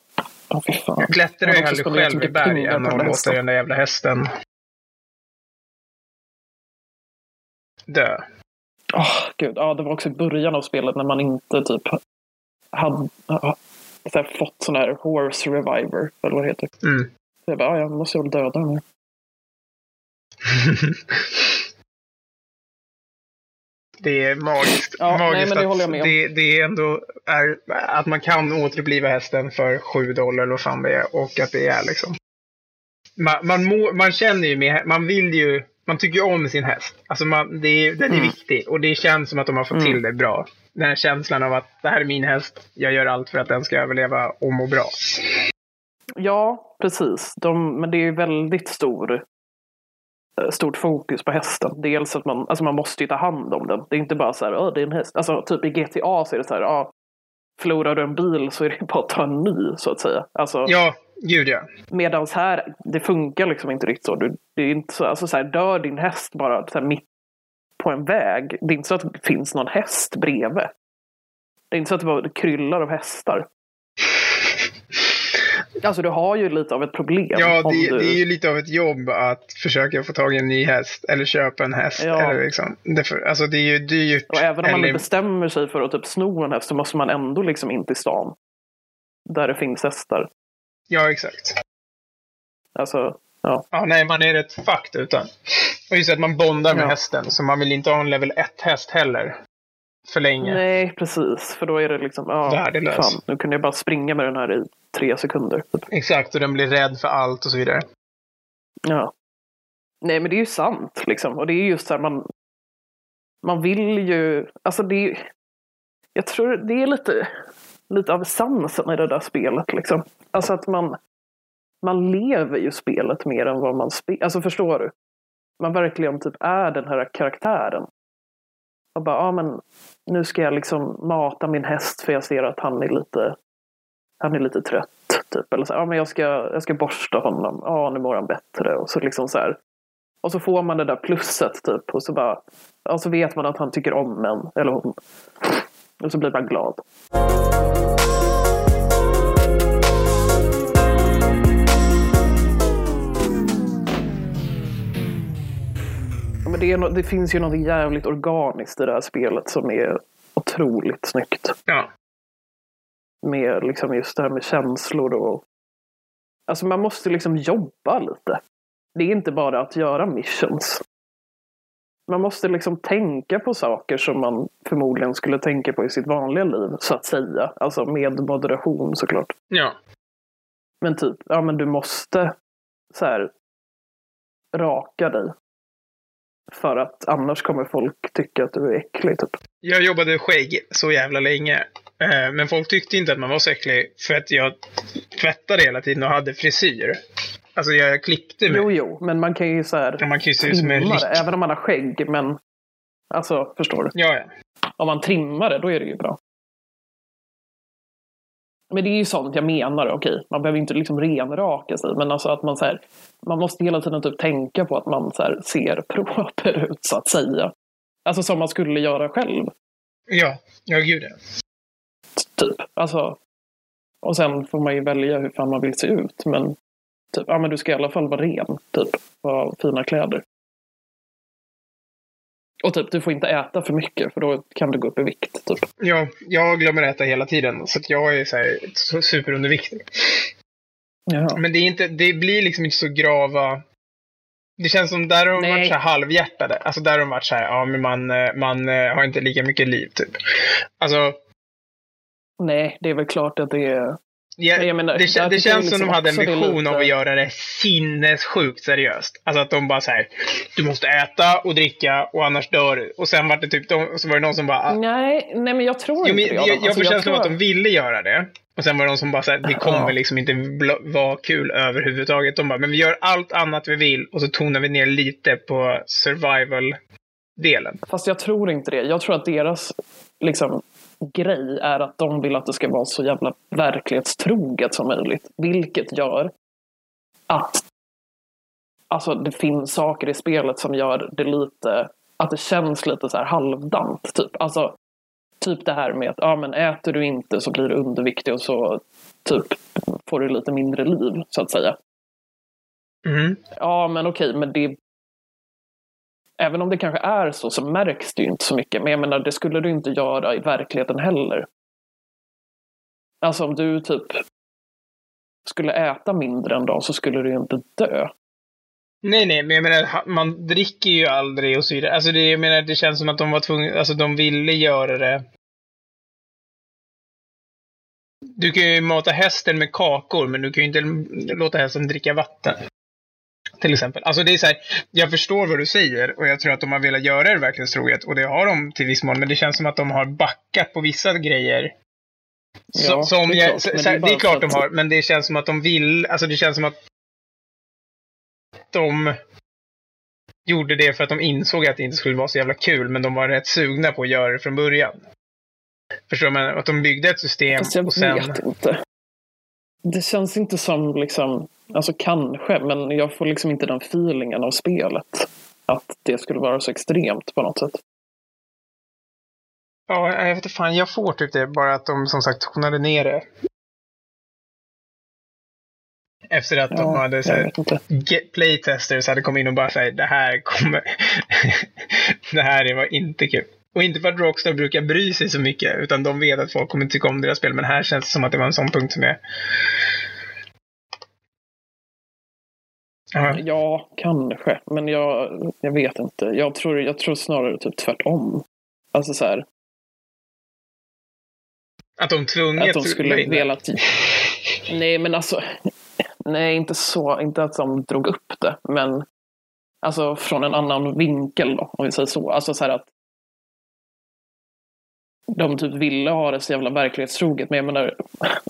Fy fan. Jag klättrar ju hellre själv i på än den att låta den där jävla hästen dö. Åh, gud. Ja, det var också i början av spelet när man inte typ hade ha- så här, fått sån här horse reviver, eller vad det heter. Mm. Så jag bara, ja, jag måste väl döda den här. Det är magiskt. Ja, nej, magiskt men det att. Det, det är ändå är att man kan återuppliva hästen för sju dollar eller vad fan det är. Och att det är liksom. Man, man, må, man känner ju med, man vill ju, man tycker ju om sin häst. Alltså man, det är, den är Mm. viktig och det känns som att de har fått Mm. till det bra. Den här känslan av att det här är min häst, jag gör allt för att den ska överleva och må bra. Ja, precis. De, men det är ju väldigt stor, stort fokus på hästen. Dels att man, alltså man måste ju ta hand om den. Det är inte bara så här, "Åh, det är en häst. Alltså typ i GTA så är det så här, ja, förlorar du en bil så är det bara att ta en ny så att säga. Alltså, Ja, gud ja. Medans här, det funkar liksom inte riktigt så. Du, det är inte så, alltså så här, dör din häst bara så här, mitt på en väg. Det är inte så att det finns någon häst bredvid. Det är inte så att det bara kryllar av hästar. Alltså du har ju lite av ett problem. Ja, det, du... det är ju lite av ett jobb att försöka få tag i en ny häst eller köpa en häst. Ja. Eller liksom. det för, alltså det är ju dyrt. Och även om man eller, bestämmer sig för att typ sno en häst så måste man ändå liksom in till stan. Där det finns hästar. Ja, exakt. Alltså, ja. Ja, nej, man är rätt fucked utan. Och just att man bondar med Ja. hästen, så man vill inte ha en level 1-häst heller. För länge. Nej, precis. För då är det liksom, ja, Värdelös. fan, nu kunde jag bara springa med den här i tre sekunder. Typ. Exakt, och den blir rädd för allt och så vidare. Ja. Nej, men det är ju sant liksom. Och det är just så här, man, man vill ju, alltså det är, jag tror det är lite, lite av essensen i det där spelet liksom. Alltså att man, man lever ju spelet mer än vad man spelar. Alltså förstår du? Man verkligen typ är den här karaktären. Och bara, ja men nu ska jag liksom mata min häst för jag ser att han är lite, han är lite trött. Typ. Eller så, ja men jag ska, jag ska borsta honom. Ja, nu mår han bättre. Och så liksom så här. Och så får man det där plusset typ. Och så bara, och så vet man att han tycker om en. Eller hon. Och så blir man glad. Det, no- det finns ju något jävligt organiskt i det här spelet som är otroligt snyggt. Ja. Med liksom just det här med känslor och... Alltså man måste liksom jobba lite. Det är inte bara att göra missions. Man måste liksom tänka på saker som man förmodligen skulle tänka på i sitt vanliga liv, så att säga. Alltså med moderation såklart. Ja. Men typ, ja men du måste så här raka dig. För att annars kommer folk tycka att du är äcklig typ. Jag jobbade skägg så jävla länge. Eh, Men folk tyckte inte att man var så äcklig för att jag tvättade hela tiden och hade frisyr. Alltså jag klippte mig. Jo, jo, men man kan ju så här Man kan ju se ut som en även om man har skägg. Men alltså, förstår du? Ja, ja. Om man trimmar det, då är det ju bra. Men det är ju sånt jag menar, okej, man behöver inte liksom renraka sig, men alltså att man så här, man måste hela tiden typ tänka på att man så här, ser proper ut så att säga. Alltså som man skulle göra själv. Ja, ja gud ja. Typ, alltså. Och sen får man ju välja hur fan man vill se ut, men typ, ja men du ska i alla fall vara ren, typ, ha fina kläder. Och typ, du får inte äta för mycket för då kan du gå upp i vikt. Typ. Ja, jag glömmer äta hela tiden. Så att jag är så här, så superunderviktig. Jaha. Men det, är inte, det blir liksom inte så grava... Det känns som där har de varit så här halvhjärtade. Alltså där har de varit så här, ja men man, eh, man eh, har inte lika mycket liv typ. Alltså, Nej, det är väl klart att det är... ja, jag menar, det, det jag känns som liksom de hade en det vision lite- av att göra det sinnessjukt seriöst. Alltså att de bara så här, du måste äta och dricka och annars dör du. Och sen var det typ, de, så var det någon som bara, ah, Nej, nej men jag tror Jo, inte men det. jag, Adam. jag, Alltså, får känslan av tror- att de ville göra det. Och sen var det de som bara sa det kommer Ja. liksom inte vara kul överhuvudtaget. De bara, men vi gör allt annat vi vill och så tonar vi ner lite på survival-delen. Fast jag tror inte det. Jag tror att deras liksom, grej är att de vill att det ska vara så jävla verklighetstroget som möjligt. Vilket gör att alltså, det finns saker i spelet som gör det lite, att det känns lite så här halvdant. Typ. Alltså, typ det här med att ja, men äter du inte så blir du underviktig och så typ, får du lite mindre liv, så att säga. Mhm. Ja, men okej, men det... Även om det kanske är så, så märks det ju inte så mycket. Men jag menar, det skulle du inte göra i verkligheten heller. Alltså om du typ skulle äta mindre en dag så skulle du ju inte dö. Nej, nej, men jag menar, man dricker ju aldrig och så vidare. Alltså det, jag menar, det känns som att de var tvungna, alltså de ville göra det. Du kan ju mata hästen med kakor, men du kan ju inte låta hästen dricka vatten. Till exempel. Alltså det är så här, jag förstår vad du säger och jag tror att de har velat göra det verklighetstroget och det har de till viss mån, men det känns som att de har backat på vissa grejer. Så, Ja, som det är jag, klart, så, så det är här, det är klart de har, men det känns som att de vill, alltså det känns som att de gjorde det för att de insåg att det inte skulle vara så jävla kul, men de var rätt sugna på att göra det från början. Förstår man? Att de byggde ett system Fast jag och sen... vet inte. Det känns inte som liksom, alltså kanske, men jag får liksom inte den feelingen av spelet. Att det skulle vara så extremt på något sätt. Ja, jag vet inte fan, jag får typ det. Bara att de som sagt tonade ner det. Efter att de Ja, hade så playtesters hade kommit in och bara sagt det här kommer... det här var inte kul. Och inte för att Rockstar brukar bry sig så mycket, utan de vet att folk kommer tycka om deras spel. Men här känns det som att det var en sån punkt som är... Ja, Ja, kanske. Men jag, jag vet inte. Jag tror, jag tror snarare typ tvärtom. Alltså så här, att de tvunget att de skulle velat... Nej, men alltså. Nej, inte så. Inte att de drog upp det, men alltså från en annan vinkel då, om vi säger så. Alltså så här att de typ ville ha det så jävla verklighetstroget, men jag menar,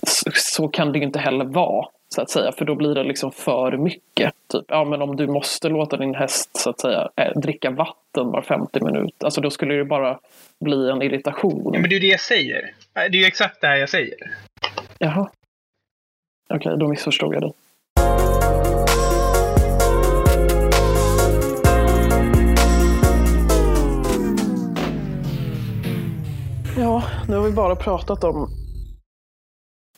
så, så kan det ju inte heller vara, så att säga, för då blir det liksom för mycket. Typ, ja men om du måste låta din häst, så att säga, eh, dricka vatten var 50 minut, alltså då skulle det bara bli en irritation. Ja, men det är ju det jag säger. Det är ju exakt det här jag säger. Jaha. Okej, då missförstod jag dig. Ja, nu har vi bara pratat om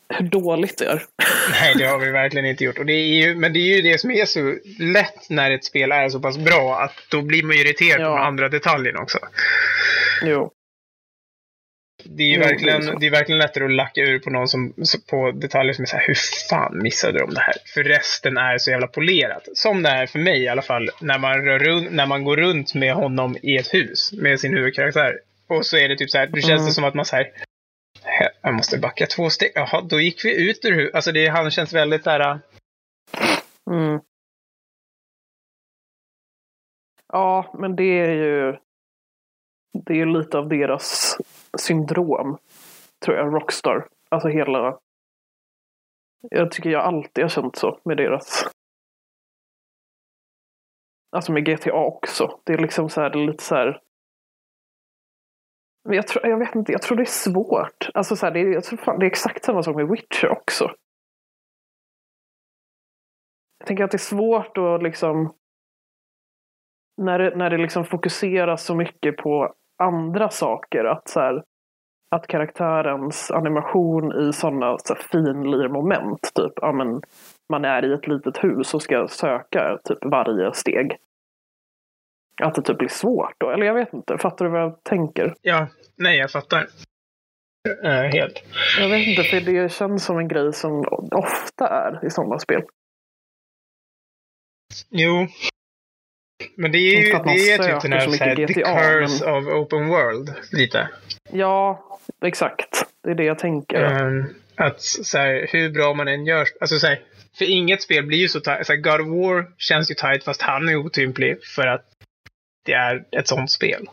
hur dåligt det är. Nej, det har vi verkligen inte gjort. Och det är ju, men det är ju det som är så lätt när ett spel är så pass bra att då blir man ju irriterad på Ja. de andra detaljerna också. Jo. Det är ju Jo, det är verkligen, så. det är verkligen lättare att lacka ur på någon som, så- på detaljer som är så här, hur fan missade de det här? För resten är så jävla polerat. Som det är för mig i alla fall, när man, rör runt, när man går runt med honom i ett hus med sin huvudkaraktär. Och så är det typ så här, då känns Mm. det som att man säger jag måste backa två steg. Jaha, då gick vi ut ur huset. Alltså det, han känns väldigt där. Äh. Mm. Ja, men det är ju det är ju lite av deras syndrom, tror jag, Rockstar. Alltså hela... Jag tycker jag alltid har känt så med deras... Alltså med GTA också. Det är liksom så här, det är lite så här jag, tror, jag vet inte, jag tror det är svårt. Alltså så här, det, är, jag tror fan, det är exakt samma sak med Witcher också. Jag tänker att det är svårt att liksom när det, när det liksom fokuseras så mycket på andra saker. Att, så här, att karaktärens animation i sådana så finlir-moment, typ ja, men man är i ett litet hus och ska söka typ varje steg. Att det typ blir svårt då, eller jag vet inte. Fattar du vad jag tänker? Ja, nej jag fattar. Uh, helt. Jag vet inte, för det känns som en grej som ofta är i sådana spel. Jo. Men det är ju det är typ den här, här GTA, the curse men... of open world, lite. Ja, exakt. Det är det jag tänker. Um, att så här, hur bra man än gör, alltså så här, för inget spel blir ju så tajt. God of War känns ju tajt fast han är otymplig för att det är ett sånt spel.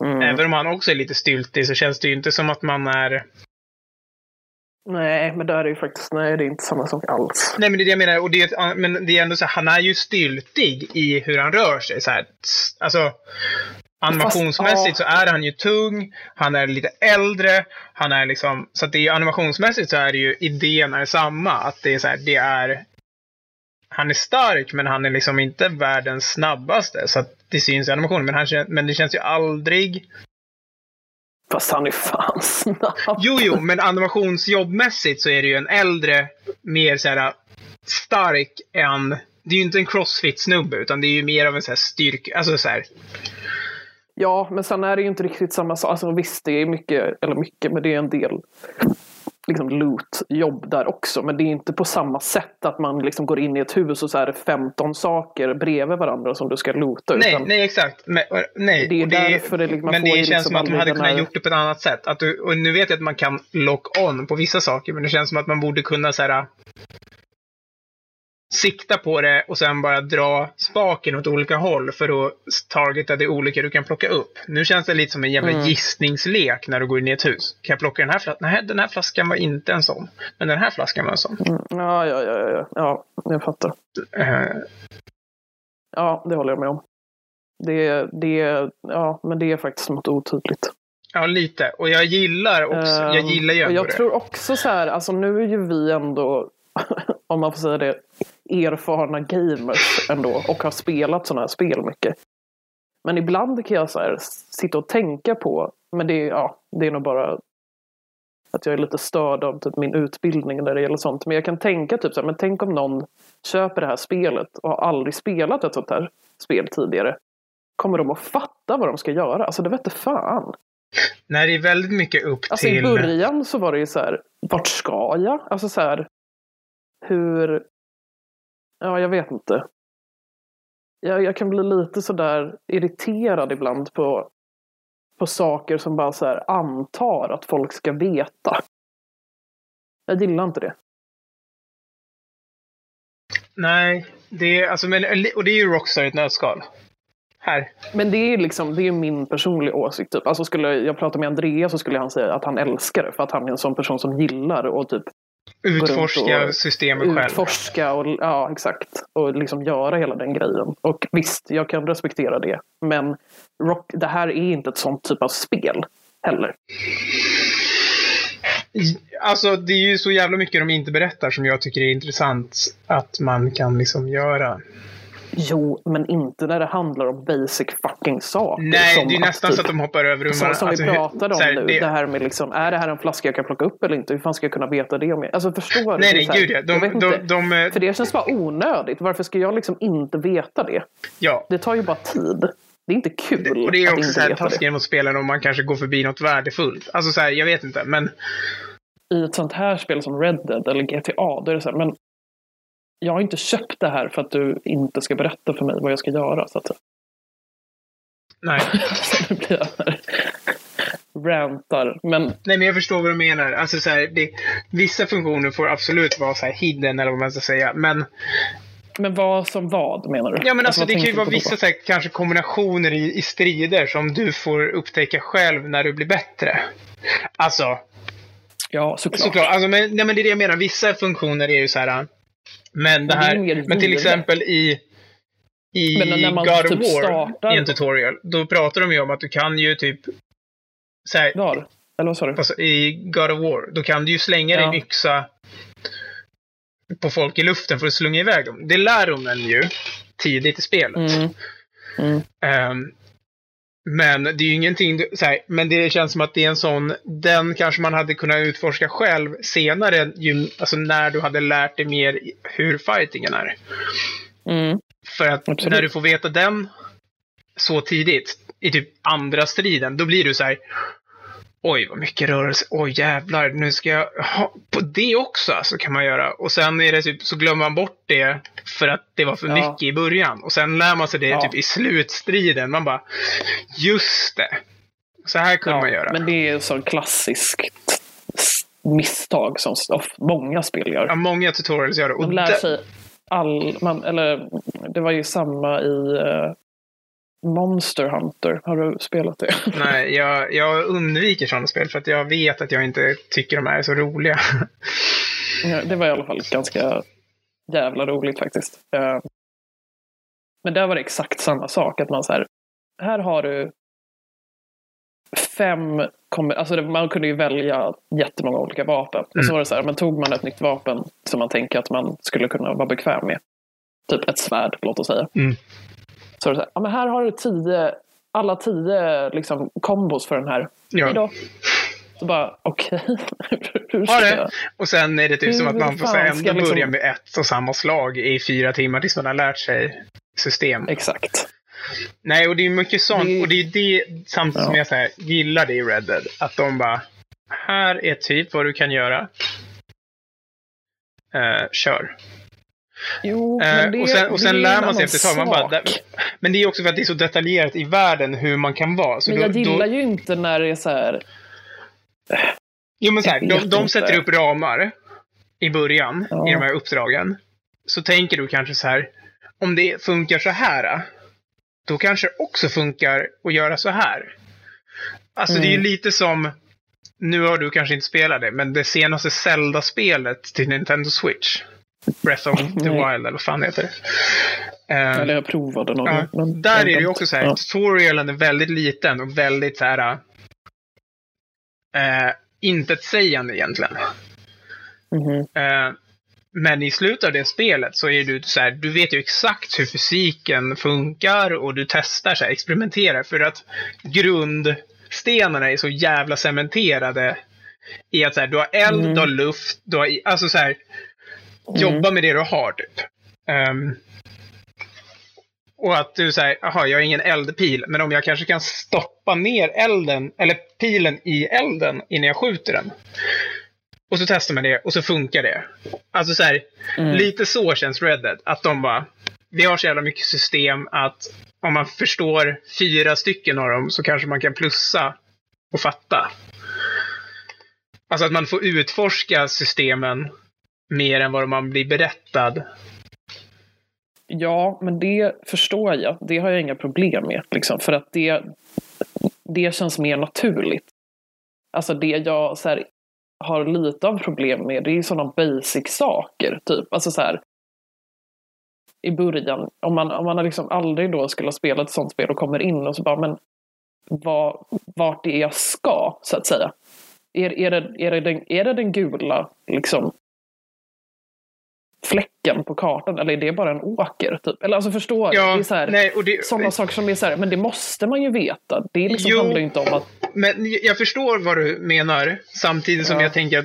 Mm. Även om han också är lite styltig så känns det ju inte som att man är... Nej, men där är ju faktiskt, nej det är inte samma sak alls. Nej, men det är det jag menar. Och det, men det är ändå så här, han är ju styltig i hur han rör sig. Så här. Alltså, animationsmässigt Fast, så är han ju tung, han är lite äldre, han är liksom, så att det är animationsmässigt så är det ju idén är samma. Att det är så här, det är han är stark men han är liksom inte världens snabbaste. Så att det syns i animationen. Men, han, men det känns ju aldrig... Fast han är fan snabb. Jo, jo, men animationsjobbmässigt så är det ju en äldre, mer så här stark än... Det är ju inte en crossfit-snubbe utan det är ju mer av en så här styrka... Alltså så här... Ja, men sen är det ju inte riktigt samma sak. Alltså visst, det är mycket, eller mycket, men det är en del liksom loot-jobb där också. Men det är inte på samma sätt att man liksom går in i ett hus och så är det 15 saker bredvid varandra som du ska loota. Nej, nej exakt. Men, nej. Det är det, därför det, liksom, Men det känns liksom som att man hade kunnat här... gjort det på ett annat sätt. Att du, och nu vet jag att man kan lock on på vissa saker, men det känns som att man borde kunna så här, sikta på det och sen bara dra spaken åt olika håll för att targeta det olika du kan plocka upp. Nu känns det lite som en jävla mm. gissningslek när du går in i ett hus. Kan jag plocka den här flaskan? Nej, den här flaskan var inte en sån. Men den här flaskan var en sån. Mm. Ja, ja, ja, ja, ja, jag fattar. Uh. Ja, det håller jag med om. Det, det, ja, men det är faktiskt något otydligt. Ja, lite. Och jag gillar också, uh, jag gillar ju ändå Jag det. tror också så här, alltså nu är ju vi ändå, om man får säga det, erfarna gamers ändå och har spelat sådana här spel mycket. Men ibland kan jag så här, sitta och tänka på, men det, ja, det är nog bara att jag är lite störd av typ min utbildning när det gäller sånt. Men jag kan tänka typ så här, men tänk om någon köper det här spelet och har aldrig spelat ett sånt här spel tidigare. Kommer de att fatta vad de ska göra? Alltså det vete fan. Nej, det är väldigt mycket upp alltså, till... Alltså i början så var det ju så här, vart ska jag? Alltså så här, hur, Ja, jag vet inte. Jag, jag kan bli lite sådär irriterad ibland på, på saker som bara så här antar att folk ska veta. Jag gillar inte det. Nej, det är alltså, men, och det är ju Rockstar i ett nötskal. Här. Men det är liksom, det är min personliga åsikt. Typ. Alltså skulle jag prata med Andreas så skulle han säga att han älskar det för att han är en sån person som gillar att typ Utforska systemet själv. Utforska och ja, exakt. Och liksom göra hela den grejen. Och visst, jag kan respektera det. Men rock, det här är inte ett sånt typ av spel heller. Alltså det är ju så jävla mycket de inte berättar som jag tycker är intressant att man kan liksom göra. Jo, men inte när det handlar om basic fucking saker. Nej, det är nästan typ, så att de hoppar över rummen. Som, som alltså, vi pratade om här, nu. Det... det... här med liksom, är det här en flaska jag kan plocka upp eller inte? Hur fan ska jag kunna veta det? Om jag... Alltså förstår du? Nej, nej, gud ja. De, de, de, de, För det känns bara onödigt. Varför ska jag liksom inte veta det? Ja. Det tar ju bara tid. Det är inte kul det, Och det är också så här taskigt mot spelen om man kanske går förbi något värdefullt. Alltså så här, jag vet inte, men... I ett sånt här spel som Red Dead eller GTA, då är det så här, men jag har inte köpt det här för att du inte ska berätta för mig vad jag ska göra. Så att Nej. nu blir jag här rantar. Men... Nej, men jag förstår vad du menar. Alltså, så här, det, vissa funktioner får absolut vara så här hidden eller vad man ska säga. Men men vad som vad menar du? Ja men alltså, alltså det kan ju vara vissa så här, kanske kombinationer i, i strider som du får upptäcka själv när du blir bättre. Alltså. Ja, såklart. såklart. Alltså, men, nej, men det är det jag menar. Vissa funktioner är ju så här. Men det här, men till exempel i i Men God of typ War, startar- i en tutorial, då pratar de ju om att du kan ju typ så här, Var? Eller vad sa du? alltså, i God of War, då kan du ju slänga Ja. din yxa på folk i luften för att slunga iväg dem. Det lär de en ju tidigt i spelet. Mm. Mm. Ehm, men det är ju ingenting, så här, men det känns som att det är en sån, den kanske man hade kunnat utforska själv senare, alltså när du hade lärt dig mer hur fightingen är. Mm. För att Absolut. när du får veta den så tidigt, i typ andra striden, då blir du så här. Oj, vad mycket rörelse. Oj, jävlar. Nu ska jag ha på det också. Så kan man göra. Och sen är det typ, så glömmer man bort det för att det var för Ja. mycket i början. Och sen lär man sig det Ja. typ i slutstriden. Man bara, just det. Så här kunde man göra. Men det är så klassiskt misstag som många spel gör. Ja, många tutorials gör det. Och Man lär sig all, man, eller det var ju samma i eh, Monster Hunter. Har du spelat det? Nej, jag, jag undviker sådana spel för att jag vet att jag inte tycker de är så roliga. Det var i alla fall ganska jävla roligt faktiskt. Eh, Men där var det exakt samma sak. Att man så här, här har du fem, alltså man kunde ju välja jättemånga olika vapen. Och så var det så här, men tog man ett nytt vapen som man tänker att man skulle kunna vara bekväm med. Typ ett svärd, låt oss säga. Mm. Så är det så här, ja, men här har du tio, alla tio liksom, kombos för den här. Ja. Hejdå. Så bara, okej. Hur det. jag? Och sen är det typ som att man får Hur ändå jag börja liksom- med ett och samma slag i fyra timmar tills man har lärt sig system. Exakt. Nej, och det är mycket sånt. Det- Och det är det samtidigt som Ja. jag så här, gillar det i Red Dead. Att de bara, här är typ vad du kan göra. Eh, kör. Jo, Eh, men det, och sen, och sen det är lär man sig efter ett tag. Man bara, där, men det är också för att det är så detaljerat i världen hur man kan vara. Så Men då, jag gillar då, ju inte när det är så här. Jo, men så här, de, de sätter upp ramar i början Ja. i de här uppdragen. Så tänker du kanske så här, om det funkar så här, då kanske det också funkar att göra så här. Alltså det är ju Mm. lite som, nu har du kanske inte spelat det, men det senaste Zelda-spelet till Nintendo Switch. Breath of the Nej. Wild, eller vad fan heter det? Eh, Eller jag provade någon Ja, men där är det ju också så här, Ja. tutorialen är väldigt liten och väldigt så här äh, intetsägande egentligen. Mhm. Eh, men i slutet av det spelet så är du så här, du vet ju exakt hur fysiken funkar och du testar, så här, experimenterar för att grundstenarna är så jävla cementerade i att så här, du har eld, Mm. du har luft, du har, alltså så här, jobba med det du har typ. Ehm, och att du säger, jaha, jag har ingen eldpil, men om jag kanske kan stoppa ner elden, eller pilen i elden innan jag skjuter den. Och så testar man det och så funkar det. Alltså så här, Mm. lite så känns Red Dead. Att de bara, vi har så jävla mycket system att om man förstår fyra stycken av dem så kanske man kan plussa och fatta. Alltså att man får utforska systemen mer än vad man blir berättad. Ja, men det förstår jag. Det har jag inga problem med. Liksom, för att det, det känns mer naturligt. Alltså det jag så här, har lite av problem med, det är sådana basic saker. Typ. Alltså så här, I början, om man, om man liksom aldrig då skulle ha spelat ett sånt spel och kommer in och så bara, men vad, vart det är jag ska, så att säga. Är, är, det, är, det, den, är det den gula liksom, fläcken på kartan eller är det bara en åker? Typ? Eller alltså förstå, Ja, det är så här, nej, och det, sådana saker som är så här, men det måste man ju veta. Det liksom Jo. handlar ju inte om att, Men jag förstår vad du menar. Samtidigt som Ja. jag tänker att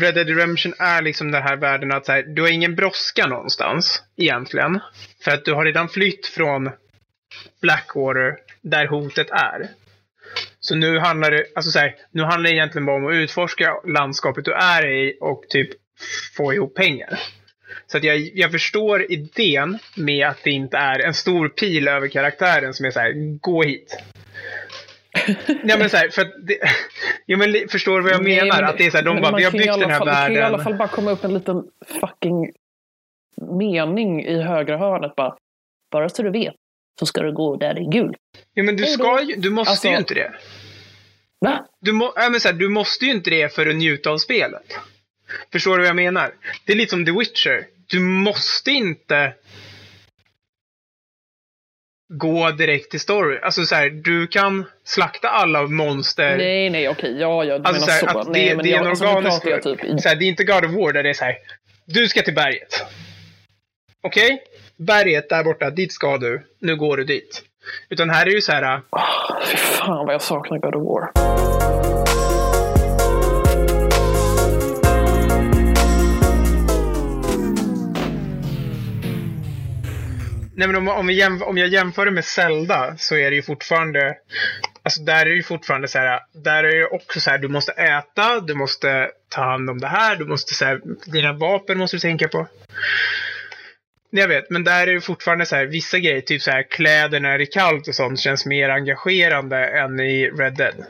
Red Dead Redemption är liksom den här världen att så här, du har ingen brådska någonstans egentligen. För att du har redan flytt från Blackwater där hotet är. Så nu handlar det, alltså så här, nu handlar det egentligen bara om att utforska landskapet du är i och typ få ihop pengar. Så att jag, jag förstår idén med att det inte är en stor pil över karaktären som är så här, gå hit. Nej men så här, för att det, ja, men förstår du vad jag Nej, menar? men- att det är så här, de bara, vi har byggt den här fall, Det kan i alla världen. fall bara komma upp en liten fucking mening i högra hörnet bara. Bara så du vet så ska du gå där det är gul. Ja men du ska ju, du måste Alltså- ju inte det. Va? Du, må, ja, men så här, du måste ju inte det för att njuta av spelet. Förstår du vad jag menar? Det är lite som The Witcher. Du måste inte gå direkt till story. Alltså så här, du kan slakta alla monster. Nej, nej, okej. Ja, ja, du Alltså, menar så så. här, att nej, det, men det är en alltså, organisk... jag typ så här, det är inte God of War där det är så här. Du ska till berget. Okej? Berget där borta, dit ska du. Nu går du dit. Utan här är det ju så här. Ah, fy fan vad jag saknar God of War. Nej men om, om, vi jämf- om jag jämför det med Zelda så är det ju fortfarande Alltså där är det ju fortfarande så här. Där är det också så här. Du måste äta, du måste ta hand om det här, du måste så här. Dina vapen måste du tänka på. Jag vet, men där är det fortfarande så här. Vissa grejer, typ så här kläder när det är kallt och sånt känns mer engagerande än i Red Dead.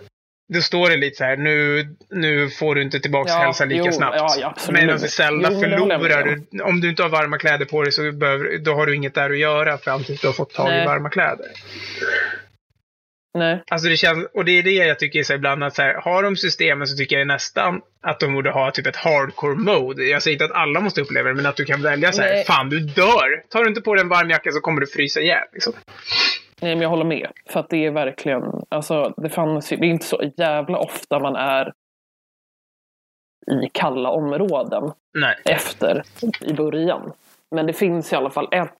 Då står det lite så här, nu, nu får du inte tillbaka Ja, hälsa lika jo, snabbt. ja, ja. Medan i Zelda Jo, men förlorar du, om du inte har varma kläder på dig så behöver, då har du inget där att göra fram tills du har fått tag i varma kläder. Nej. Alltså det känns, och det är det jag tycker så ibland att så här, har de systemen så tycker jag nästan att de borde ha typ ett hardcore mode. Jag säger inte att alla måste uppleva det, men att du kan välja så här, Nej. fan du dör! Tar du inte på dig en varm jacka så kommer du frysa ihjäl. Liksom. Nej, men jag håller med. För att det är verkligen, alltså det fanns det är inte så jävla ofta man är i kalla områden Nej. efter i början. Men det finns i alla fall ett,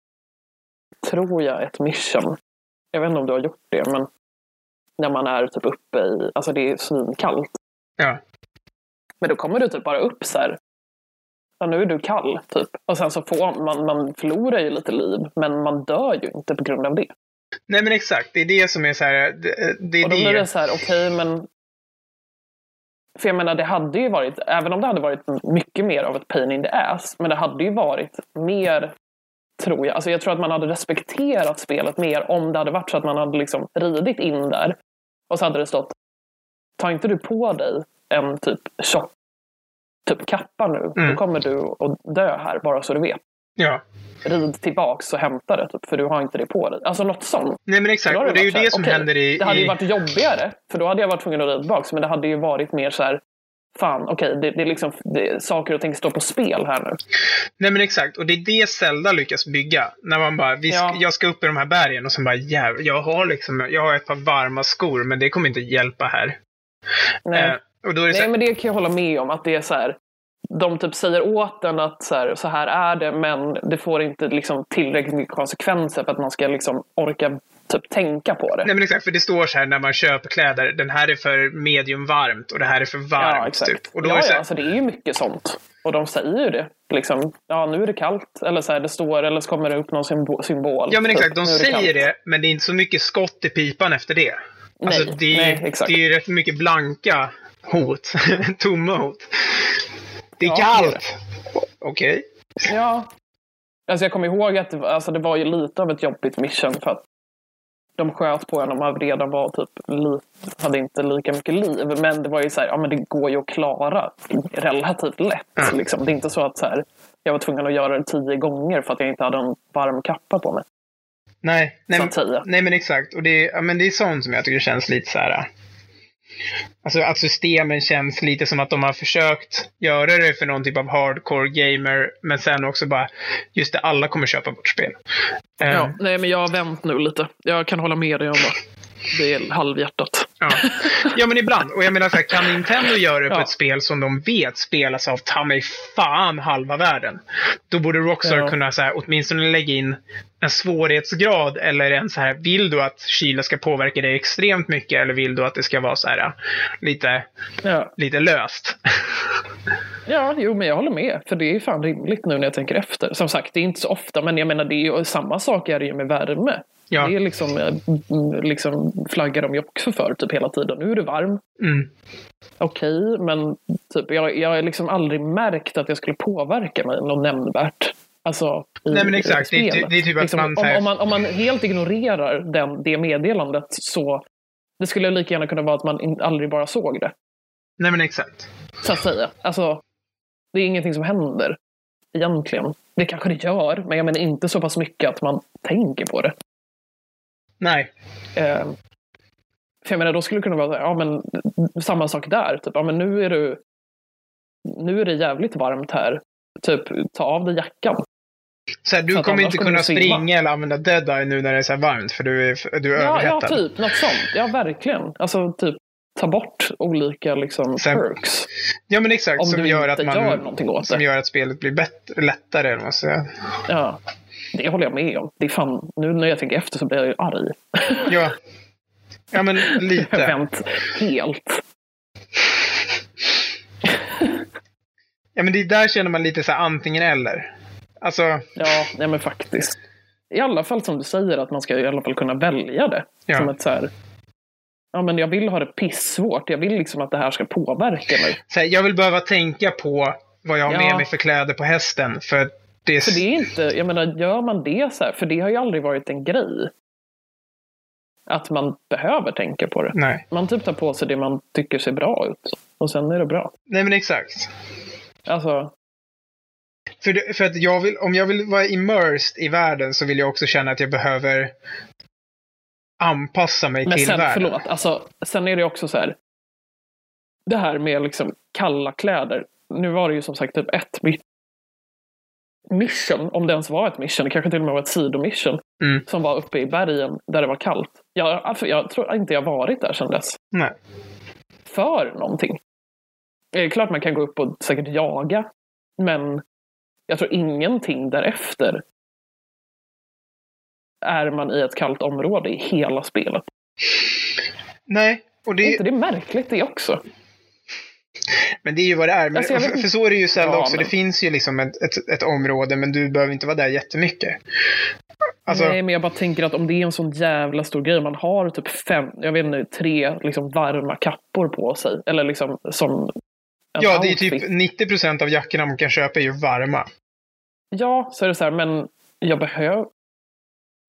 tror jag, ett mission. Jag vet inte om du har gjort det, men när man är typ uppe i, alltså det är svinkallt. Ja. Men då kommer du typ bara upp så här. Ja, nu är du kall, typ. Och sen så får man, man förlorar ju lite liv, men man dör ju inte på grund av det. Nej men exakt, det är det som är så här, det, det är Och då blir det. det så här, okej men... För jag menar, det hade ju varit, även om det hade varit mycket mer av ett pain in the ass, men det hade ju varit mer, tror jag. Alltså jag tror att man hade respekterat spelet mer om det hade varit så att man hade liksom ridit in där och så hade det stått, ta inte du på dig en typ tjock typ kappa nu, Mm. då kommer du att dö här, bara så du vet. Ja. Rid tillbaks och hämta det, typ, för du har inte det på dig. Alltså något sånt. Nej men exakt, och det är ju det som okej, händer i... Det hade ju varit jobbigare, för då hade jag varit tvungen att rida tillbaka. Men det hade ju varit mer så här, fan okej, det, det är liksom det, saker och ting står på spel här nu. Nej men exakt, och det är det Zelda lyckas bygga. När man bara, vi Ja. jag ska upp i de här bergen och sen bara jävlar, jag har liksom, jag har ett par varma skor men det kommer inte hjälpa här. Nej, Eh, Nej här, men det kan jag hålla med om, att det är så här, de typ säger åt en att så här, så här är det, men det får inte liksom tillräckligt mycket konsekvenser för att man ska liksom orka typ tänka på det. Nej men exakt, för det står så här när man köper kläder, den här är för medium varmt och det här är för varmt. ja, exakt. Typ. Och då ja, är det så ja, här, alltså det är ju mycket sånt. Och de säger ju det. Liksom, ja, nu är det kallt. Eller så här, det står, eller så kommer det upp någon symbo- symbol. ja men typ, exakt, de nu är säger kallt. det, men det är inte så mycket skott i pipan efter det. Alltså, Nej, det, är, nej, exakt. det är ju rätt mycket blanka hot. Tomma hot. Det är Ja, det kallt! Okej. Ja. Alltså jag kommer ihåg att det, alltså det var ju lite av ett jobbigt mission för att de sköt på en om man redan var typ hade inte lika mycket liv. Men det var ju så här, ja men det går ju att klara relativt lätt. Mm. Liksom. Det är inte så att så här, jag var tvungen att göra det tio gånger för att jag inte hade en varm kappa på mig. Nej, nej. Nej men exakt. Och det, ja, men det är sånt som jag tycker känns lite så här. Alltså att systemen känns lite som att de har försökt göra det för någon typ av hardcore gamer. Men sen också bara, just det, alla kommer köpa vårt spel. Ja, nej men jag har vänt nu lite. Jag kan hålla med dig om det. Det är halvhjärtat. Ja. ja, men ibland. Och jag menar så här, kan Nintendo göra det på Ja. ett spel som de vet spelas av ta mig fan halva världen. Då borde Rockstar Ja. kunna så här, åtminstone lägga in en svårighetsgrad eller en så här, vill du att kyla ska påverka dig extremt mycket eller vill du att det ska vara så här lite, Ja. lite löst? Ja, jo, men jag håller med. För det är fan rimligt nu när jag tänker efter. Som sagt, det är inte så ofta, men jag menar, det är ju samma sak är det ju med värme. Ja. Det är liksom, eh, mm, liksom flaggar de ju också för typ hela tiden. Nu är det varm. Mm. Okej, men typ, jag, jag har liksom aldrig märkt att jag skulle påverka mig något nämnvärt. Alltså, i, Nej, men exakt. Det är- spelet. det är typ att liksom, man om, om, man, om man helt ignorerar den, det meddelandet så det skulle lika gärna kunna vara att man aldrig bara såg det. Nej, men exakt. Så att säga. Alltså, det är ingenting som händer egentligen. Det kanske det gör, men jag menar inte så pass mycket att man tänker på det. Nej. Eh, för jag menar, då skulle det kunna vara ja, men, samma sak där. Typ, ja, men nu är du nu är det jävligt varmt här. Typ, ta av dig jackan. Så här, du Så kommer inte kunna simma. springa eller använda dead eye nu när det är så här varmt för du är, du är Ja, ja, överhettad. typ något sånt. Ja, verkligen. Alltså typ ta bort olika liksom, Sen- perks. Ja men exakt, Om som du gör inte att man gör någonting åt som det. gör att spelet blir bättre, lättare. Eller vad man säger. Ja, det håller jag med om. Det är fan, nu när jag tänker efter så blir jag ju arg. Ja. ja, men Jag har lite. vänt helt. Ja, men det är där känner man lite så här antingen eller. Alltså, Ja, nej men faktiskt. I alla fall som du säger att man ska i alla fall kunna välja det. Ja. Som ett så här, ja men jag vill ha det pissvårt. Jag vill liksom att det här ska påverka mig. så här, jag vill behöva tänka på vad jag har Ja. med mig för kläder på hästen. För det är... För det är inte, jag menar gör man det så här, för det har ju aldrig varit en grej. Att man behöver tänka på det. Nej. Man typ tar på sig det man tycker ser bra ut. Och sen är det bra. Nej, men exakt. Alltså, För, det, för att jag vill, om jag vill vara immersed i världen så vill jag också känna att jag behöver anpassa mig men till sen, världen. förlåt, alltså, sen är det också så här. Det här med liksom kalla kläder. Nu var det ju som sagt typ ett mission, om det ens var ett mission, det kanske till och med var ett sidomission. Mm. Som var uppe i bergen där det var kallt. Jag, alltså, jag tror inte jag varit där sedan dess. Nej. För någonting. Det är klart man kan gå upp och säkert jaga. Men jag tror ingenting därefter är man i ett kallt område i hela spelet. Nej, och Är det, inte det märkligt det också? Men det är ju vad det är. Men, Alltså, för, så är det ju Zelda Ja, också. men- Det finns ju liksom ett, ett, ett område, men du behöver inte vara där jättemycket. Alltså, Nej, men jag bara tänker att om det är en sån jävla stor grej. Man har typ fem, jag vet inte, tre liksom varma kappor på sig. Eller liksom som ja, det är outfit. typ 90 procent av jackorna man kan köpa är ju varma. Ja, så är det så här, men jag behöver...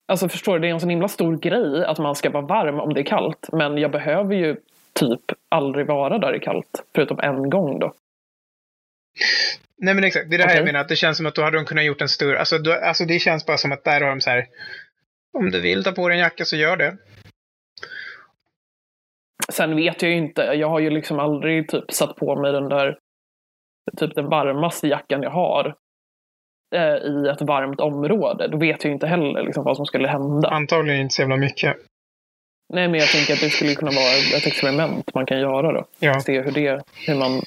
Alltså förstår du, det är en sån himla stor grej att man ska vara varm om det är kallt. Men jag behöver ju typ aldrig vara där är kallt. Förutom en gång då. Nej men exakt, det är det här jag Okej. menar. Att det känns som att då hade de kunnat gjort en större... Alltså, då, alltså det känns bara som att där har de så här... Om du vill ta på dig en jacka så gör det. Sen vet jag ju inte, jag har ju liksom aldrig typ satt på mig den där typ den varmaste jackan jag har eh, i ett varmt område. Då vet jag ju inte heller liksom vad som skulle hända. Antagligen inte så jävla mycket. Nej, men jag tänker att det skulle kunna vara ett experiment man kan göra då. Ja. Se hur det, hur man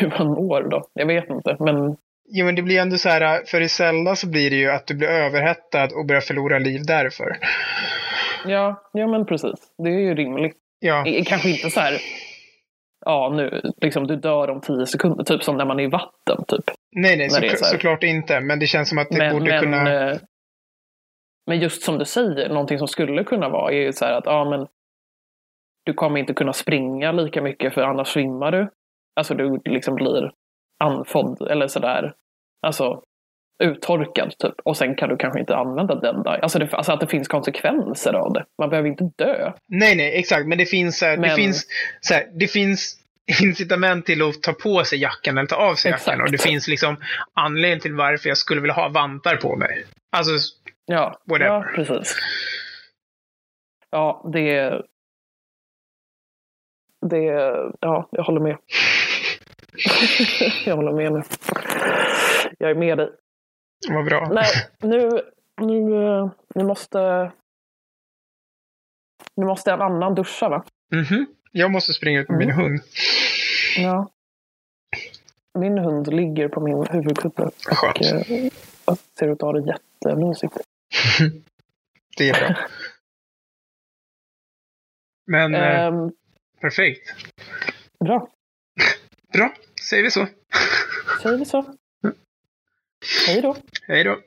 hur man mår då. Jag vet inte, men Jo men det blir ändå så här, för i Zelda så blir det ju att du blir överhettad och börjar förlora liv därför. ja, ja men precis. Det är ju rimligt. Ja, Kanske inte så här, ja nu, liksom du dör om tio sekunder, typ som när man är i vatten typ. nej nej, så, så såklart inte. Men det känns som att det Men, borde men, kunna... men just som du säger, någonting som skulle kunna vara är ju så här att ja, men du kommer inte kunna springa lika mycket för annars svimmar du. Alltså du liksom blir andfådd eller sådär. Alltså uttorkad typ. Och sen kan du kanske inte använda den där. Alltså, det, alltså att det finns konsekvenser av det. Man behöver inte dö. Nej nej, exakt. Men det finns, här, det Men- finns, så här, det finns incitament till att ta på sig jackan eller ta av sig Exakt. jackan. Och det finns liksom anledning till varför jag skulle vilja ha vantar på mig. Alltså, Ja, Whatever. ja precis. Ja, det... Det... Ja, jag håller med. jag håller med nu. Jag är med dig. vad bra. Nej, nu... Nu, eh, nu måste... Nu måste en annan duscha, va? Mhm. Jag måste springa ut med min Mm. hund. Ja. Min hund ligger på min huvudkudde och Skönt. eh, ser ut att ha det jättemysigt. Det är bra. Men eh, Ehm, perfekt. bra, Bra, säger vi så. säger vi så. Hej då. Hej då.